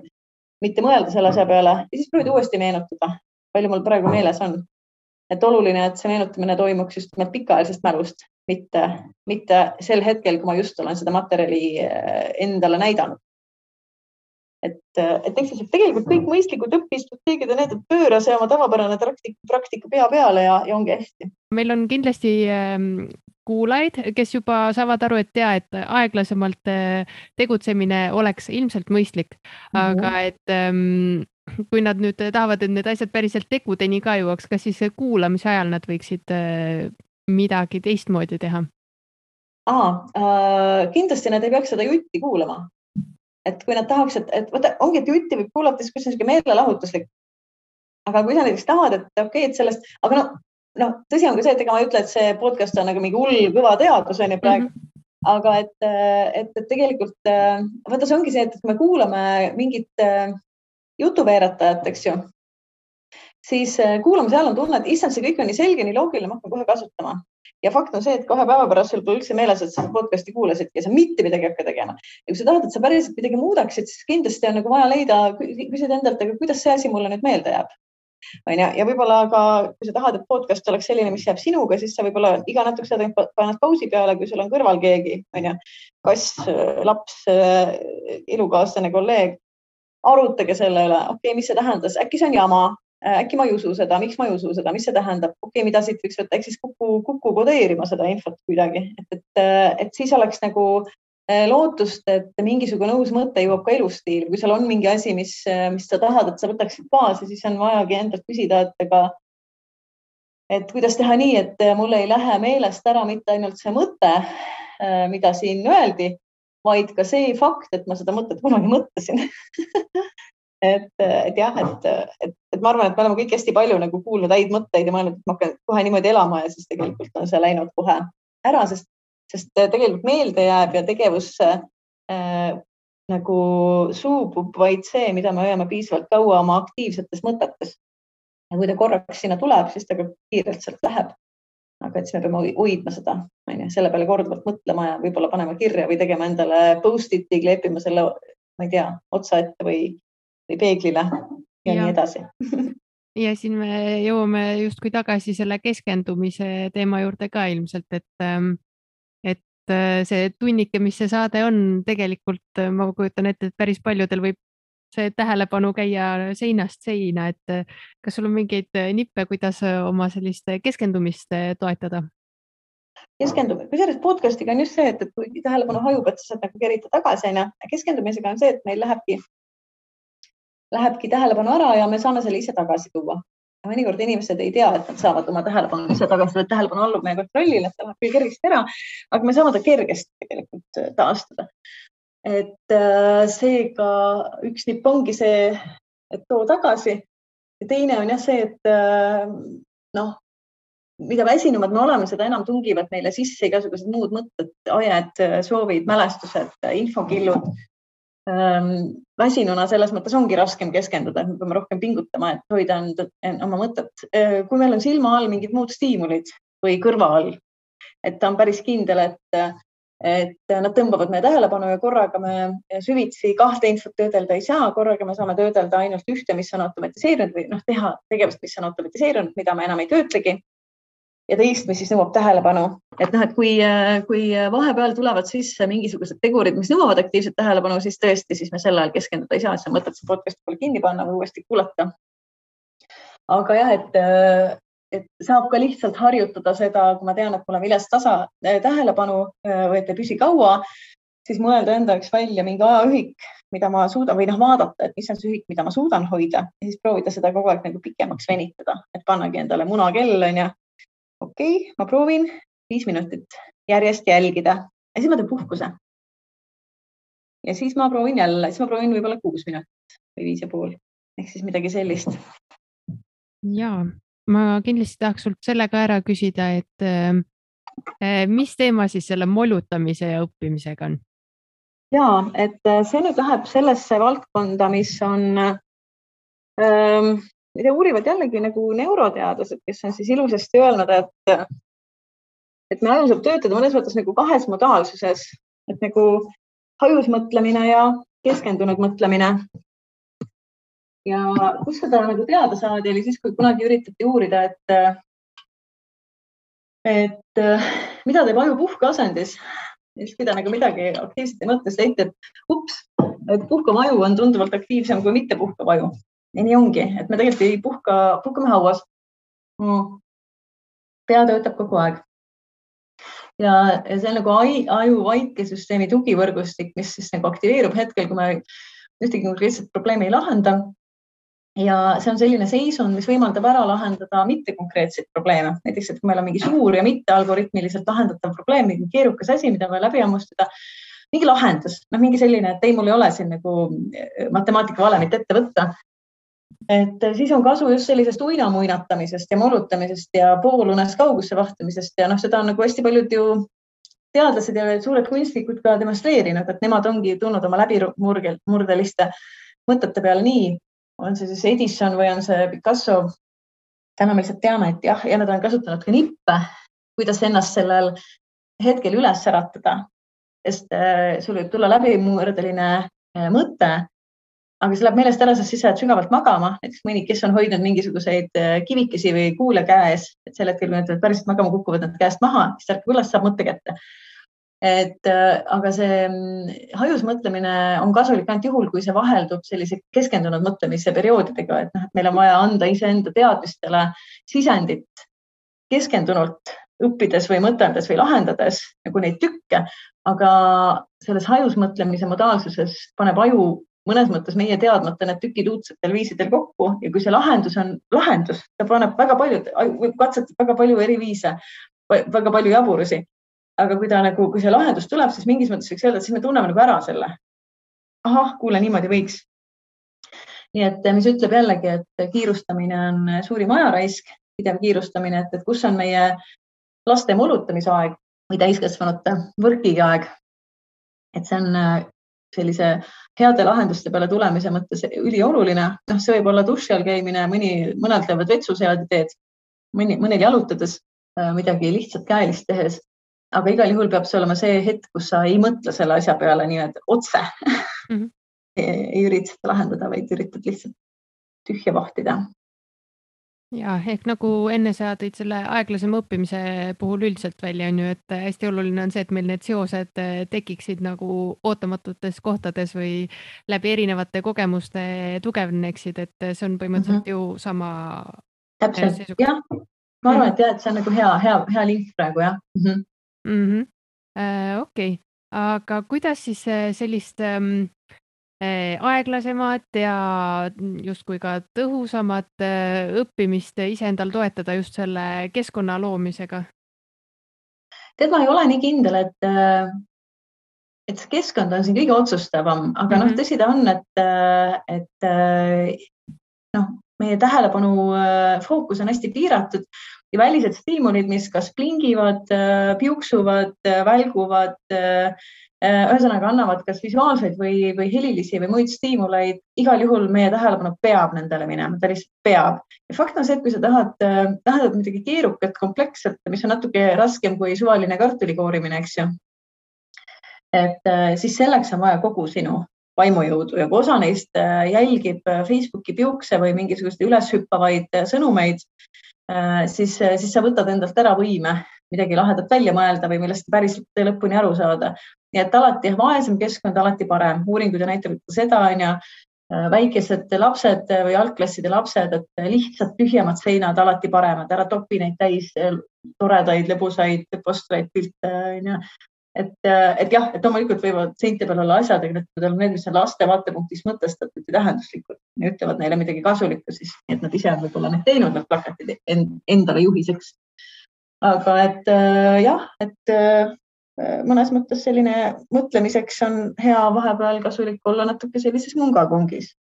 mitte mõelda selle asja peale ja siis proovida uuesti meenutada, palju mul praegu meeles on. Et oluline, et see meenutamine toimuks just nimelt pikaajalisest mälust, mitte, mitte sel hetkel, kui ma just olen seda materjali eh, endale näidanud et, et ehk siis, tegelikult kõik mõistlikud õpistrateegiad on need, et pööra see oma tavapärane praktika, praktika pea peale ja, ja ongi hästi. meil on kindlasti ähm, kuulajaid, kes juba saavad aru, et ja, et aeglasemalt äh, tegutsemine oleks ilmselt mõistlik -hmm. aga et ähm, kui nad nüüd tahavad, et need asjad päriselt tegudeni ka jõuaks, kas siis kuulamise ajal nad võiksid äh, midagi teistmoodi teha? Aa, äh, kindlasti nad ei peaks seda jutti kuulama et kui nad tahaks, et, et vaata, ongi, et jutti võib kuulata siis, kui see on niisugune meelelahutuslik. aga kui sa näiteks tahad, et okei okay,, et sellest, aga noh, noh, tõsi on ka see, et ega ma ei ütle, et see podcast on nagu mingi hull kõva teadus on ju praegu mm. -hmm aga et, et, et tegelikult vaata, see ongi see, et me kuulame mingit jutuveeretajat, eks ju, siis kuulamise ajal on tunne, et issand, see kõik on nii selge, nii loogiline, ma hakkan kohe kasutama ja fakt on see, et kahe päeva pärast sul pole üldse meeles, et sa podcast'i kuulasidki sa mitte midagi ei hakka tegema. ja kui sa tahad, et sa päriselt midagi muudaksid, siis kindlasti on nagu vaja leida, küsida endalt, aga kuidas see asi mulle nüüd meelde jääb? Onju, ja võib-olla ka, kui sa tahad, et podcast oleks selline, mis jääb sinuga, siis sa võib-olla iga natukese aja paned pausi peale, kui sul on kõrval keegi, onju, kass, laps, elukaaslane, kolleeg. arutage selle üle, okei okay,, mis see tähendas, äkki see on jama, äkki ma ei usu seda, miks ma ei usu seda, mis see tähendab, okei okay,, mida siit võiks võtta, ehk siis kuku, kuku kodeerima seda infot kuidagi, et, et, et siis oleks nagu äh, lootust, et mingisugune uus mõte jõuab ka elustiili, kui seal on mingi asi, mis, mis sa tahad, et sa võtaksid kaasa, siis on vajagi endalt küsida, et ega, et kuidas teha nii, et mul ei lähe meelest ära mitte ainult see mõte, äh, mida siin öeldi, vaid ka see fakt, et ma seda mõtet kunagi mõtlesin [LAUGHS] et, et jah, et, et, et ma arvan, et me oleme kõik hästi palju nagu kuulnud häid mõtteid ja mõelnud, et ma hakkan kohe niimoodi elama ja siis tegelikult on see läinud kohe ära, sest, sest tegelikult meelde jääb ja tegevus äh, nagu suubub vaid see, mida me hoiame piisavalt kaua oma aktiivsetes mõtetes. ja kui ta korraks sinna tuleb, siis ta ka kiirelt sealt läheb. aga et siis me peame hoidma seda, onju, selle peale korduvalt mõtlema ja võib-olla panema kirja või tegema endale post-it'i, kleepima selle, ma ei tea, otsa ette või või peeglile ja, ja nii edasi ja siin me jõuame justkui tagasi selle keskendumise teema juurde ka ilmselt, et, ähm, et äh, see tunnike, mis see saade on, tegelikult äh, ma kujutan ette, et päris paljudel võib see tähelepanu käia seinast seina, et äh, kas sul on mingeid nippe, kuidas oma sellist keskendumist toetada? keskendumine, kusjuures podcast'iga on just see, et, et kui tähelepanu hajub, et sa saad nagu kerida tagasi, onju. keskendumisega on see, et meil lähebki lähebki tähelepanu ära ja me saame selle ise tagasi tuua. mõnikord inimesed ei tea, et nad saavad oma tähelepanu ise tagasi, et tähelepanu allub meie kontrollile, et ta läheb küll kergesti ära, aga me saame ta kergesti tegelikult äh, taastada. et äh, seega üks nipp ongi see, et too tagasi. ja teine on jah see, et äh, noh, mida väsinumad me oleme, seda enam tungivad meile sisse igasugused muud mõtted, ajed, soovid, mälestused, infokillud väsinuna selles mõttes ongi raskem keskenduda, et me peame rohkem pingutama, et hoida enda, oma mõtet. kui meil on silma all mingid muud stiimulid või kõrva all, et ta on päris kindel, et et nad tõmbavad meie tähelepanu ja korraga me süvitsi kahte infot töödelda ei saa, korraga me saame töödelda ainult ühte, mis on automatiseerinud või noh, teha tegevust, mis on automatiseerinud, mida me enam ei töötlegi. Ja teist, mis siis nõuab tähelepanu, et noh, et kui, kui vahepeal tulevad sisse mingisugused tegurid, mis nõuavad aktiivset tähelepanu, siis tõesti, siis me sel ajal keskenduda ei saa, siis on mõtet see podcast poole kinni panna või uuesti kuulata. aga jah, et et saab ka lihtsalt harjutada seda, kui ma tean, et mul on vilets tasa äh, tähelepanu äh, või et ei püsi kaua, siis mõelda enda jaoks välja mingi ajaühik, mida ma suudan või noh, vaadata, et mis on see ühik, mida ma suudan hoida ja siis proovida seda kogu aeg nagu pikemaks venitada, et pannagi endale munakell onju. Okei okay,, ma proovin viis minutit järjest jälgida ja siis ma teen puhkuse. ja siis ma proovin jälle, siis ma proovin võib-olla kuus minutit või viis ja pool ehk siis midagi sellist. ja ma kindlasti tahaks sult selle ka ära küsida, et äh, mis teema siis selle molutamise ja õppimisega on? ja et äh, see nüüd läheb sellesse valdkonda, mis on ähm,, mida uurivad jällegi nagu neuroteadlased, kes on siis ilusasti öelnud, et et me aju saab töötada mõnes mõttes nagu kahes modaalsuses, et nagu hajus mõtlemine ja keskendunud mõtlemine ja kus seda nagu teada saadi, oli siis, kui kunagi üritati uurida, et, et mida teeb aju puhkeasendis. ja siis, kui ta nagu midagi aktiivselt ei mõtle, siis leiti, et ups, et puhkav aju on tunduvalt aktiivsem kui mittepuhkav aju. Ja nii ongi, et me tegelikult ei puhka, puhkame hauas mm.. pea töötab kogu aeg. ja, ja see on nagu aju vaikesüsteemi tugivõrgustik, mis siis nagu aktiveerub hetkel, kui me ühtegi konkreetset probleemi ei lahenda ja see on selline seisund, mis võimaldab ära lahendada mittekonkreetseid probleeme, näiteks, et kui meil on mingi suur ja mittealgoritmiliselt lahendatav probleem, mingi keerukas asi, mida on vaja läbi hammustada, mingi lahendus, noh, mingi selline, et ei, mul ei ole siin nagu eh, matemaatikavalemit ette võtta. Et siis on kasu just sellisest uinamuinatamisest ja molutamisest ja poolunes kaugusse vahtimisest ja noh, seda on nagu hästi paljud ju teadlased ja suured kunstnikud ka demonstreerinud, et nemad ongi tulnud oma läbimurdeliste mõtete peale nii, on see siis Edison või on see Picasso. täna me lihtsalt teame, et jah, ja nad on kasutanud ka nippe, kuidas ennast sellel hetkel üles äratada, sest äh, sul võib tulla läbimurdeline äh, mõte, aga see läheb meelest ära, sest siis sa jääd sügavalt magama, näiteks mõni, kes on hoidnud mingisuguseid äh, kivikesi või kuule käes, et sel hetkel, kui nad päriselt magama kukuvad nad käest maha, siis ärkab üles, saab mõtte kätte. Et äh, aga see mm, hajus mõtlemine on kasulik ainult juhul, kui see vaheldub sellise keskendunud mõtlemise perioodidega, et noh, et meil on vaja anda iseenda teadmistele sisendit keskendunult õppides või mõteldes või lahendades nagu neid tükke, aga selles hajus mõtlemise modaalsuses paneb aju mõnes mõttes meie teadmata need tükid uudsetel viisidel kokku ja kui see lahendus on lahendus, ta paneb väga palju, võib katsetada väga palju eri viise, väga palju jaburusi aga kui ta nagu, kui see lahendus tuleb, siis mingis mõttes võiks öelda, et siis me tunneme nagu ära selle. ahah, kuule, niimoodi võiks. nii et mis ütleb jällegi, et kiirustamine on suurim ajaraisk, pidev kiirustamine, et, et kus on meie laste molutamise aeg või täiskasvanute võrkigi aeg. et see on äh, sellise heade lahenduste peale tulemise mõttes ülioluline, noh, see võib olla duši all käimine, mõni, mõned lähevad vetsuseadi teed, mõni, mõnel jalutades, äh, midagi lihtsalt käelist tehes aga igal juhul peab see olema see hetk, kus sa ei mõtle selle asja peale nii-öelda otse mm. -hmm. ei, ei ürita seda lahendada, vaid üritad lihtsalt tühja vahtida. Ja ehk nagu enne sa tõid selle aeglasema õppimise puhul üldiselt välja, on ju, et hästi oluline on see, et meil need seosed eh, tekiksid nagu ootamatutes kohtades või läbi erinevate kogemuste tugevneksid, et see on põhimõtteliselt mm -hmm. ju sama. täpselt, jah. ma arvan, et jah, et see on nagu hea, hea, hea link praegu jah mm. -hmm mm. -hmm. Äh, okei okay., aga kuidas siis äh, sellist ähm, äh, aeglasemat ja justkui ka tõhusamat äh, õppimist ise endal toetada just selle keskkonna loomisega? tead, ma ei ole nii kindel, et äh, et see keskkond on siin kõige otsustavam, aga mm -hmm. noh, mhm. tõsi ta on, et, et noh, meie tähelepanu fookus on hästi piiratud ja välised stiimulid, mis kas plingivad, piuksuvad, välguvad, ühesõnaga annavad kas visuaalseid või, või helilisi või muid stiimuleid, igal juhul meie tähelepanu peab nendele minema, ta lihtsalt peab. ja fakt on see, et kui sa tahad, tahad midagi keerukat, kompleksset, mis on natuke raskem kui suvaline kartuli koorimine, eks ju. et siis selleks on vaja kogu sinu vaimujõudu ja kui osa neist jälgib Facebooki piukse või mingisuguseid üleshüppavaid sõnumeid, siis, siis sa võtad endalt ära võime midagi lahedat välja mõelda või millest päriselt lõpuni aru saada. nii et alati vaesem keskkond, alati parem. uuringud ju näitavad seda, onju, äh, väikesed lapsed või algklasside lapsed, et lihtsalt tühjemad seinad alati paremad, ära topi neid täis äh, toredaid, lõbusaid postreid, pilte, onju et, äh, et jah, et loomulikult võivad seinte peal olla asjad, aga need on need, mis on laste vaatepunktist mõtestatud ja tähenduslikud. Ja ütlevad neile midagi kasulikku, siis et nad ise on võib-olla need teinud, need plakatid endale juhiseks aga et äh, jah, et äh, mõnes mõttes selline mõtlemiseks on hea vahepeal kasulik olla natuke sellises mungakongis.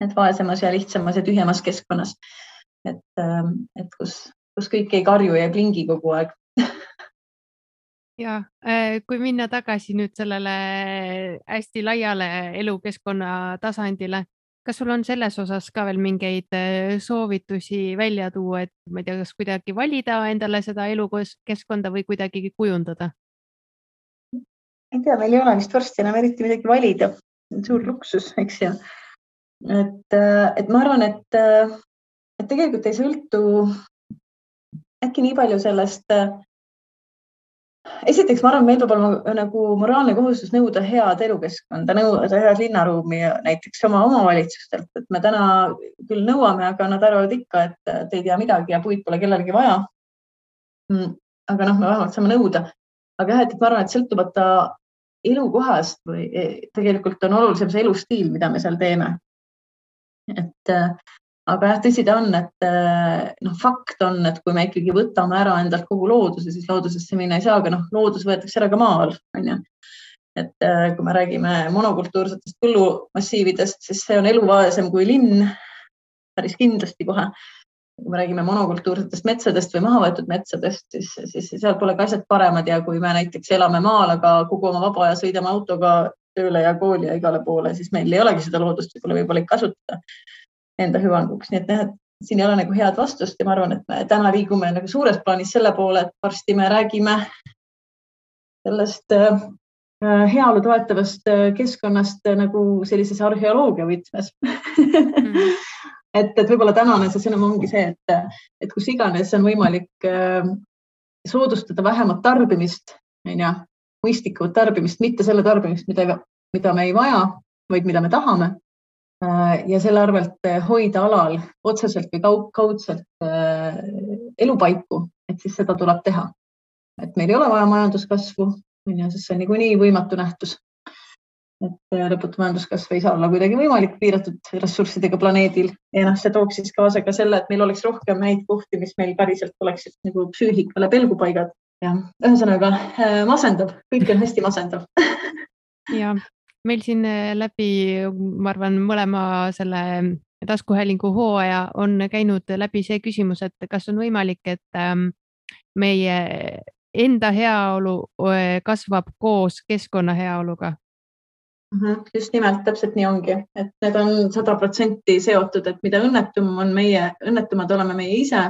et vaesemas ja lihtsamas ja tühjemas keskkonnas. et, ähm, et kus, kus kõik ei karju ja ei plingi kogu aeg [LAUGHS] ja äh, kui minna tagasi nüüd sellele hästi laiale elukeskkonna tasandile, kas sul on selles osas ka veel mingeid äh, soovitusi välja tuua, et ma ei tea, kas kuidagi valida endale seda elukeskkonda või kuidagi kujundada? ei tea, meil ei ole vist varsti enam eriti midagi valida, suur luksus, eks ju. et, äh, et ma arvan, et, äh, et tegelikult ei sõltu äkki nii palju sellest esiteks ma arvan, meil peab olema nagu moraalne kohustus nõuda head elukeskkonda, nõuda head linnaruumi näiteks oma omavalitsustelt, et me täna küll nõuame, aga nad arvavad ikka, et te ei tea midagi ja puid pole kellelegi vaja. Mm, aga noh, me vähemalt saame nõuda. aga jah, et ma arvan, et sõltumata elukohast või e, tegelikult on olulisem see elustiil, mida me seal teeme. et aga jah, tõsi ta on, et eh, noh, fakt on, et kui me ikkagi võtame ära endalt kogu looduse, siis loodusesse minna ei saa, aga noh, loodus võetakse ära ka maal, on ju. et eh, kui me räägime monokultuursetest põllumassiividest, siis see on eluvaesem kui linn, päris kindlasti kohe. kui me räägime monokultuursetest metsadest või maha võetud metsadest, siis, siis seal pole ka asjad paremad ja kui me näiteks elame maal, aga kogu oma vaba aja sõidame autoga tööle ja kooli ja igale poole, siis meil ei olegi seda loodust võib-olla võimalik kasutada enda hüvanguks, nii et jah, et siin ei ole nagu head vastust ja ma arvan, et me täna liigume nagu suures plaanis selle poole, et varsti me räägime sellest äh, heaolu toetavast äh, keskkonnast äh, nagu sellises arheoloogia võtmes mm. [LAUGHS] et, et võib-olla tänane see sõnum ongi see, et, et kus iganes on võimalik äh, soodustada vähemat tarbimist, on ju, mõistlikumat tarbimist, mitte selle tarbimist, mida, mida me ei vaja, vaid mida me tahame Äh, ja selle arvelt äh, hoida alal otseselt või kaudselt äh, elupaiku, et siis seda tuleb teha. et meil ei ole vaja majanduskasvu, on ju, sest see on niikuinii võimatu nähtus. et lõputu majanduskasv ei saa olla kuidagi võimalik piiratud ressurssidega planeedil. Ja noh, see tooks siis kaasa ka selle, et meil oleks rohkem häid kohti, mis meil päriselt oleksid nagu psüühikale pelgupaigad. Ja ühesõnaga masendav, kõik on hästi masendav. Ja meil siin äh, läbi, ma arvan, mõlema selle taskuhäälingu hooaja on käinud läbi see küsimus, et kas on võimalik, et ähm, meie enda heaolu äh, kasvab koos keskkonna heaoluga? Mhm, just nimelt, täpselt nii ongi, et need on sada protsenti seotud, et mida õnnetum on meie, õnnetumad oleme meie ise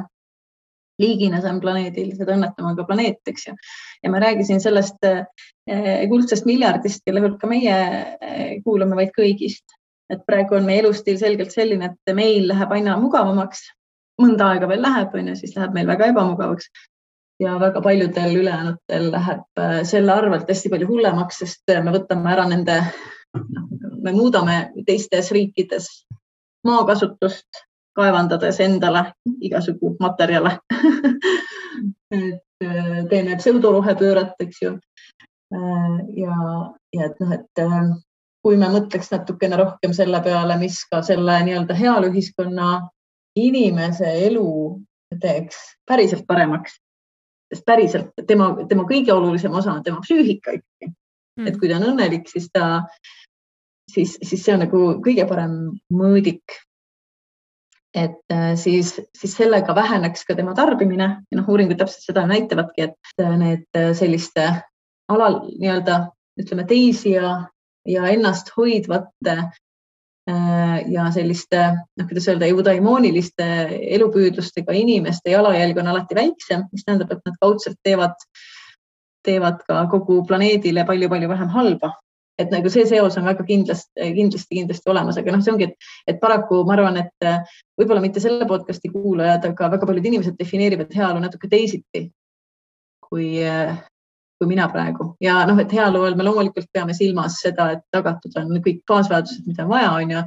liigina siin planeedil, seda õnnetum on ka planeet, eks ju. ja ma räägisin sellest eh, kuldsest miljardist, kelle hulka meie eh, kuulume, vaid kõigist. et praegu on meie elustiil selgelt selline, et meil läheb aina mugavamaks, mõnda aega veel läheb, on ju, siis läheb meil väga ebamugavaks ja väga paljudel ülejäänutel läheb eh, selle arvelt hästi palju hullemaks, sest me võtame ära nende, noh, me muudame teistes riikides maakasutust, kaevandades endale igasugu materjale. [LAUGHS] Et äh, teeme pseudoruhepööret, eks ju. Äh, ja, ja et noh, et äh, kui me mõtleks natukene rohkem selle peale, mis ka selle nii-öelda heaoluühiskonna inimese elu teeks päriselt paremaks, sest päriselt tema, tema kõige olulisem osa on tema psüühika ikkagi. Mm.. et kui ta on õnnelik, siis ta, siis, siis see on nagu kõige parem mõõdik et äh, siis, siis sellega väheneks ka tema tarbimine. Ja noh, uuringud täpselt seda näitavadki, et äh, need äh, selliste alal nii-öelda ütleme teisi ja, ja ennast hoidvate ja selliste, noh, kuidas öelda, eudaimooniliste elupüüdlustega inimeste jalajälg on alati väiksem, mis tähendab, et nad kaudselt teevad, teevad ka kogu planeedile palju-palju vähem halba et nagu see seos on väga kindlasti, kindlasti, kindlasti olemas, aga noh, see ongi, et, et paraku ma arvan, et võib-olla mitte selle podcast'i kuulajad, aga väga paljud inimesed defineerivad heaolu natuke teisiti kui, kui mina praegu ja noh, et heaolu all me loomulikult peame silmas seda, et tagatud on kõik baasvajadused, mida on vaja, on ju,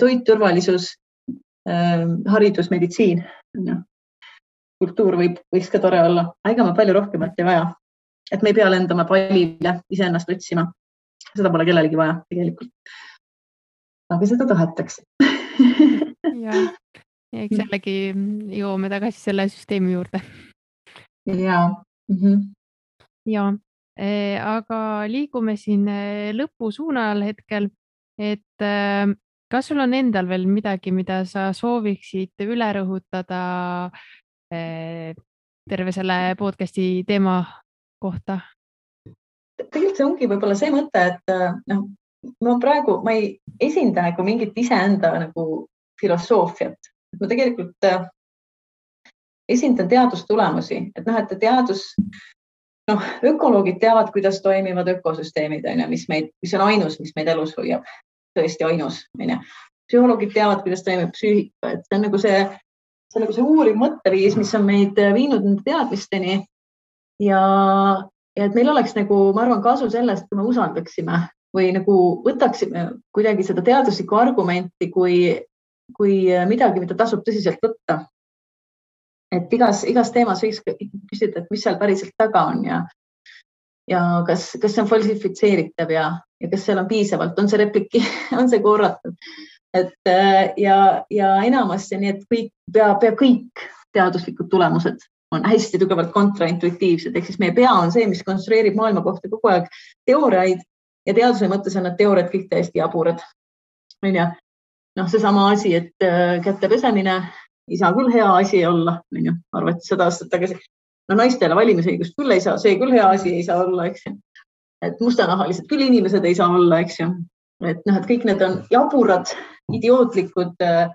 toit, turvalisus äh,, haridus, meditsiin, ju. kultuur võib, võiks ka tore olla, ega me palju rohkemat ei vaja. et me ei pea lendama pallile iseennast otsima. Seda pole kellelegi vaja tegelikult. aga seda tahetakse [LAUGHS] jah, ja eks jällegi jõuame tagasi selle süsteemi juurde. ja mm. -hmm. ja eh, aga liigume siin eh, lõpu suunal hetkel, et eh, kas sul on endal veel midagi, mida sa sooviksid üle rõhutada terve selle podcast'i teema kohta? Tegelikult see ongi võib-olla see mõte, et noh, ma praegu, ma ei esinda nagu mingit iseenda nagu filosoofiat, ma tegelikult esindan teadustulemusi, et noh, et teadus, noh, ökoloogid teavad, kuidas toimivad ökosüsteemid on ju, mis meid, mis on ainus, mis meid elus hoiab, tõesti ainus, on ju. psühholoogid teavad, kuidas toimib psüühika, et see on nagu see, see on nagu see uuriv mõtteviis, mis on meid viinud nende teadmisteni. ja, ja et meil oleks nagu, ma arvan, kasu sellest, kui me usaldaksime või nagu võtaksime kuidagi seda teaduslikku argumenti kui, kui midagi, mida tasub tõsiselt võtta. Et igas, igas teemas võiks küsida, et mis seal päriselt taga on ja, ja kas, kas see on falsifitseeritav ja, ja kas seal on piisavalt, on see repliki, [LAUGHS] on see korratud, et ja, ja enamasti nii, et kõik, pea, pea kõik teaduslikud tulemused on hästi tugevalt kontraintuitiivsed, ehk siis meie pea on see, mis konstrueerib maailma kohta kogu aeg teooriaid ja teaduse mõttes on need teooriad kõik täiesti jaburad. onju, noh, seesama asi, et äh, käte pesemine ei saa küll hea asi olla, onju, arvati sada aastat tagasi. no naistele valimisõigust küll ei saa, see küll hea asi ei saa olla, eks ju. et mustanahalised küll inimesed ei saa olla, eks ju. et noh, et kõik need on jaburad, idiootlikud äh,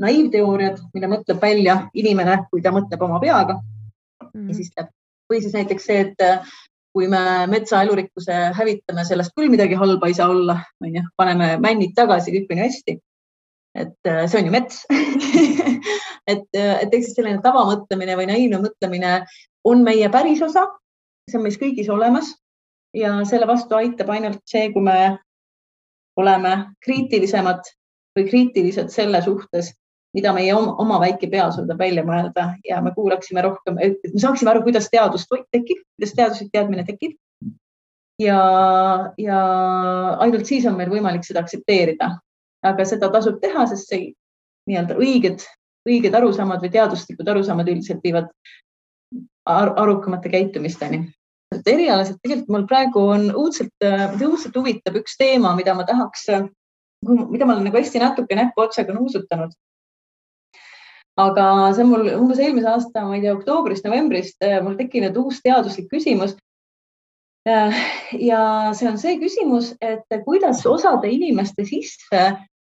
naiivteooriad, mille mõtleb välja inimene, kui ta mõtleb oma peaga. Mm. ja siis läheb või siis näiteks see, et äh, kui me metsa elurikkuse hävitame, sellest küll midagi halba ei saa olla, onju, paneme männid tagasi, kõik on ju hästi. Et äh, see on ju mets. [LAUGHS] Et, äh, et siis selline tavamõtlemine või naiivne mõtlemine on meie pärisosa, see on meis kõigis olemas. Ja selle vastu aitab ainult see, kui me oleme kriitilisemad või kriitilised selle suhtes, mida meie oma, oma väike pea suudab välja mõelda ja me kuulaksime rohkem, et me saaksime aru, kuidas teadus tekib, kuidas teaduslik teadmine tekib. ja, ja ainult siis on meil võimalik seda aktsepteerida aga seda tasub teha, sest see nii-öelda õiged, õiged arusaamad või teaduslikud arusaamad üldiselt viivad ar arukamate käitumisteni. erialaselt tegelikult mul praegu on õudselt, õudselt huvitab üks teema, mida ma tahaks, mida ma olen nagu hästi natuke näppu otsaga nuusutanud. Aga see on mul umbes eelmise aasta, ma ei tea, oktoobrist-novembrist mul tekkinud uus teaduslik küsimus ja see on see küsimus, et kuidas osade inimeste sisse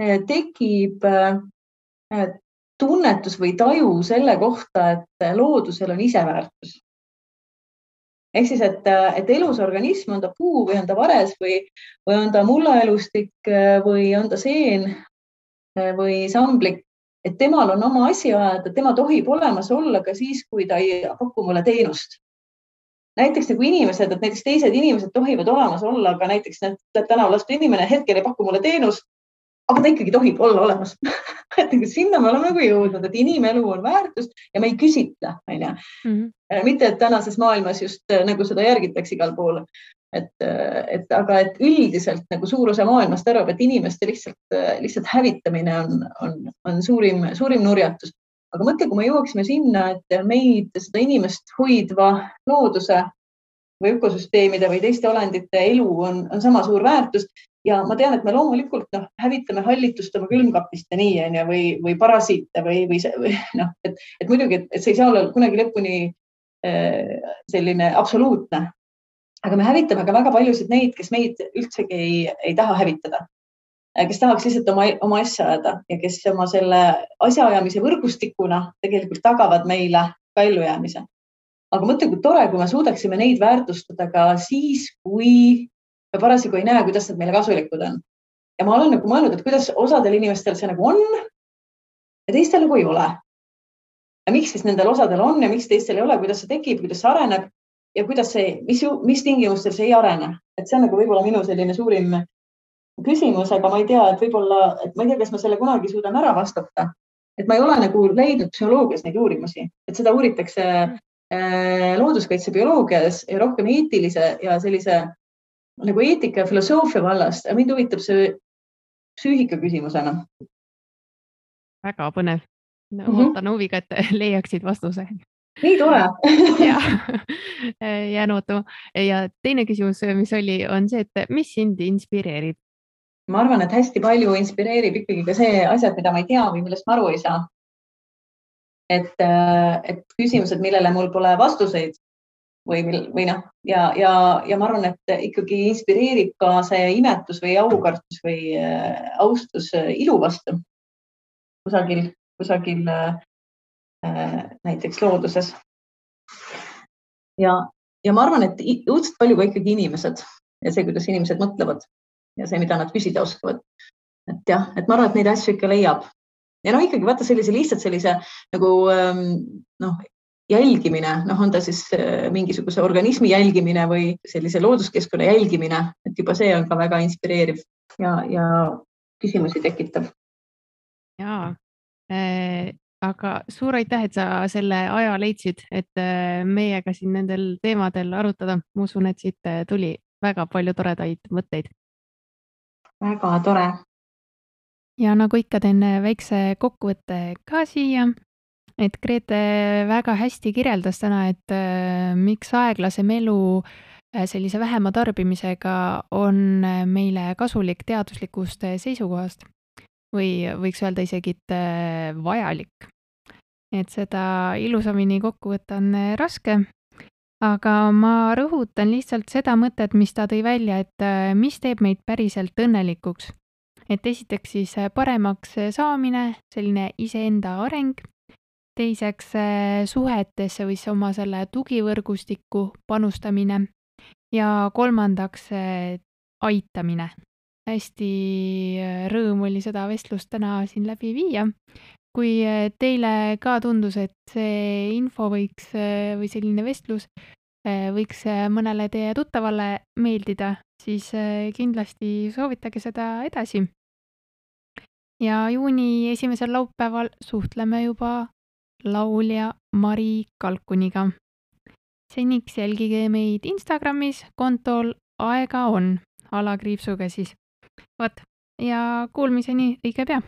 Eh, tekib tunnetus või taju selle kohta, et loodusel on iseväärtus. ehk siis, et, et elus organism, on ta puu või on ta vares või, või on ta mullaelustik või on ta seen või samblik, et temal on oma asi ajada, tema tohib olemas olla ka siis, kui ta ei paku mulle teenust näiteks nagu inimesed, et näiteks teised inimesed tohivad olemas olla, aga näiteks tänaval astuv inimene hetkel ei paku mulle teenust, aga ta ikkagi tohib olla olemas [LAUGHS] et nagu sinna me oleme nagu jõudnud, et inimelu on väärtus ja me ei küsitle, onju. Mhm. Mitte, et tänases maailmas just nagu seda järgitakse igal pool. Et, et aga, et üldiselt nagu suur osa maailmast arvab, et inimeste lihtsalt, lihtsalt hävitamine on, on, on suurim, suurim nurjatus. aga mõtle, kui me jõuaksime sinna, et meid, seda inimest hoidva looduse või ökosüsteemide või teiste olendite elu on, on sama suur väärtus ja ma tean, et me loomulikult noh, hävitame hallitust oma külmkapist ja nii onju või, või parasiite või, või, või noh, et, et muidugi, et see ei saa olla kunagi lõpuni äh, selline absoluutne. Aga me hävitame ka väga paljusid neid, kes meid üldsegi ei, ei taha hävitada. kes tahaks lihtsalt oma, oma asja ajada ja kes oma selle asjaajamise võrgustikuna tegelikult tagavad meile ka ellujäämise. aga mõtle, kui tore, kui me suudaksime neid väärtustada ka siis, kui me parasjagu ei näe, kuidas nad meile kasulikud on. ja ma olen nagu mõelnud, et kuidas osadel inimestel see nagu on ja teistel nagu ei ole. ja miks siis nendel osadel on ja miks teistel ei ole, kuidas see tekib, kuidas see areneb ja kuidas see, mis, mis tingimustel see ei arene, et see on nagu võib-olla minu selline suurim küsimus, aga ma ei tea, et võib-olla, et ma ei tea, kas ma selle kunagi suudan ära vastata. et ma ei ole nagu leidnud psühholoogias neid uurimusi, et seda uuritakse äh, looduskaitsebioloogias ja rohkem eetilise ja sellise nagu eetika ja filosoofia vallast ja mind huvitab see psüühika küsimusena. väga põnev no,. Mhm. ootan mm -hmm. huviga, et leiaksid vastuse nii tore [LAUGHS] jah, [LAUGHS] [LAUGHS] jään ootama. ja teine küsimus, mis oli, on see, et mis sind inspireerib? ma arvan, et hästi palju inspireerib ikkagi ka see asjad, mida ma ei tea või millest ma aru ei saa. et, et küsimused, millele mul pole vastuseid või, või noh, ja, ja, ja ma arvan, et ikkagi inspireerib ka see imetus või aukartus või äh, austus ilu vastu kusagil, kusagil äh, Äh, näiteks looduses. Ja, ja ma arvan, et õudselt palju ka ikkagi inimesed ja see, kuidas inimesed mõtlevad ja see, mida nad küsida oskavad. et jah, et ma arvan, et neid asju ikka leiab. ja noh, ikkagi vaata sellise lihtsalt sellise nagu ähm, noh, jälgimine, noh, on ta siis äh, mingisuguse organismi jälgimine või sellise looduskeskkonna jälgimine, et juba see on ka väga inspireeriv ja, ja küsimusi tekitav. ja äh, aga suur aitäh, et sa selle aja leidsid, et äh, meiega siin nendel teemadel arutada. ma usun, et siit äh, tuli väga palju toredaid mõtteid. väga tore. ja nagu ikka, teen äh, väikse kokkuvõtte ka siia. et Grete väga hästi kirjeldas täna, et miks aeglasem elu sellise vähema tarbimisega on meile kasulik teaduslikust seisukohast või võiks öelda isegi, et vajalik et seda ilusamini kokku võtta on äh, raske. aga ma rõhutan lihtsalt seda mõtet, mis ta tõi välja, et äh, mis teeb meid päriselt õnnelikuks. et esiteks siis äh, paremaks saamine, selline iseenda areng, teiseks suhetesse või siis oma selle tugivõrgustikku panustamine ja kolmandaks aitamine hästi rõõm oli seda vestlust täna siin läbi viia kui äh, teile ka tundus, et see info võiks äh, või selline vestlus äh, võiks mõnele teie tuttavale meeldida, siis kindlasti soovitage seda edasi. ja juuni esimesel laupäeval suhtleme juba laulja Mari Kalkuniga. seniks jälgige meid Instagramis kontol Aega on, alakriipsuga siis. vot ja kuulmiseni õige pea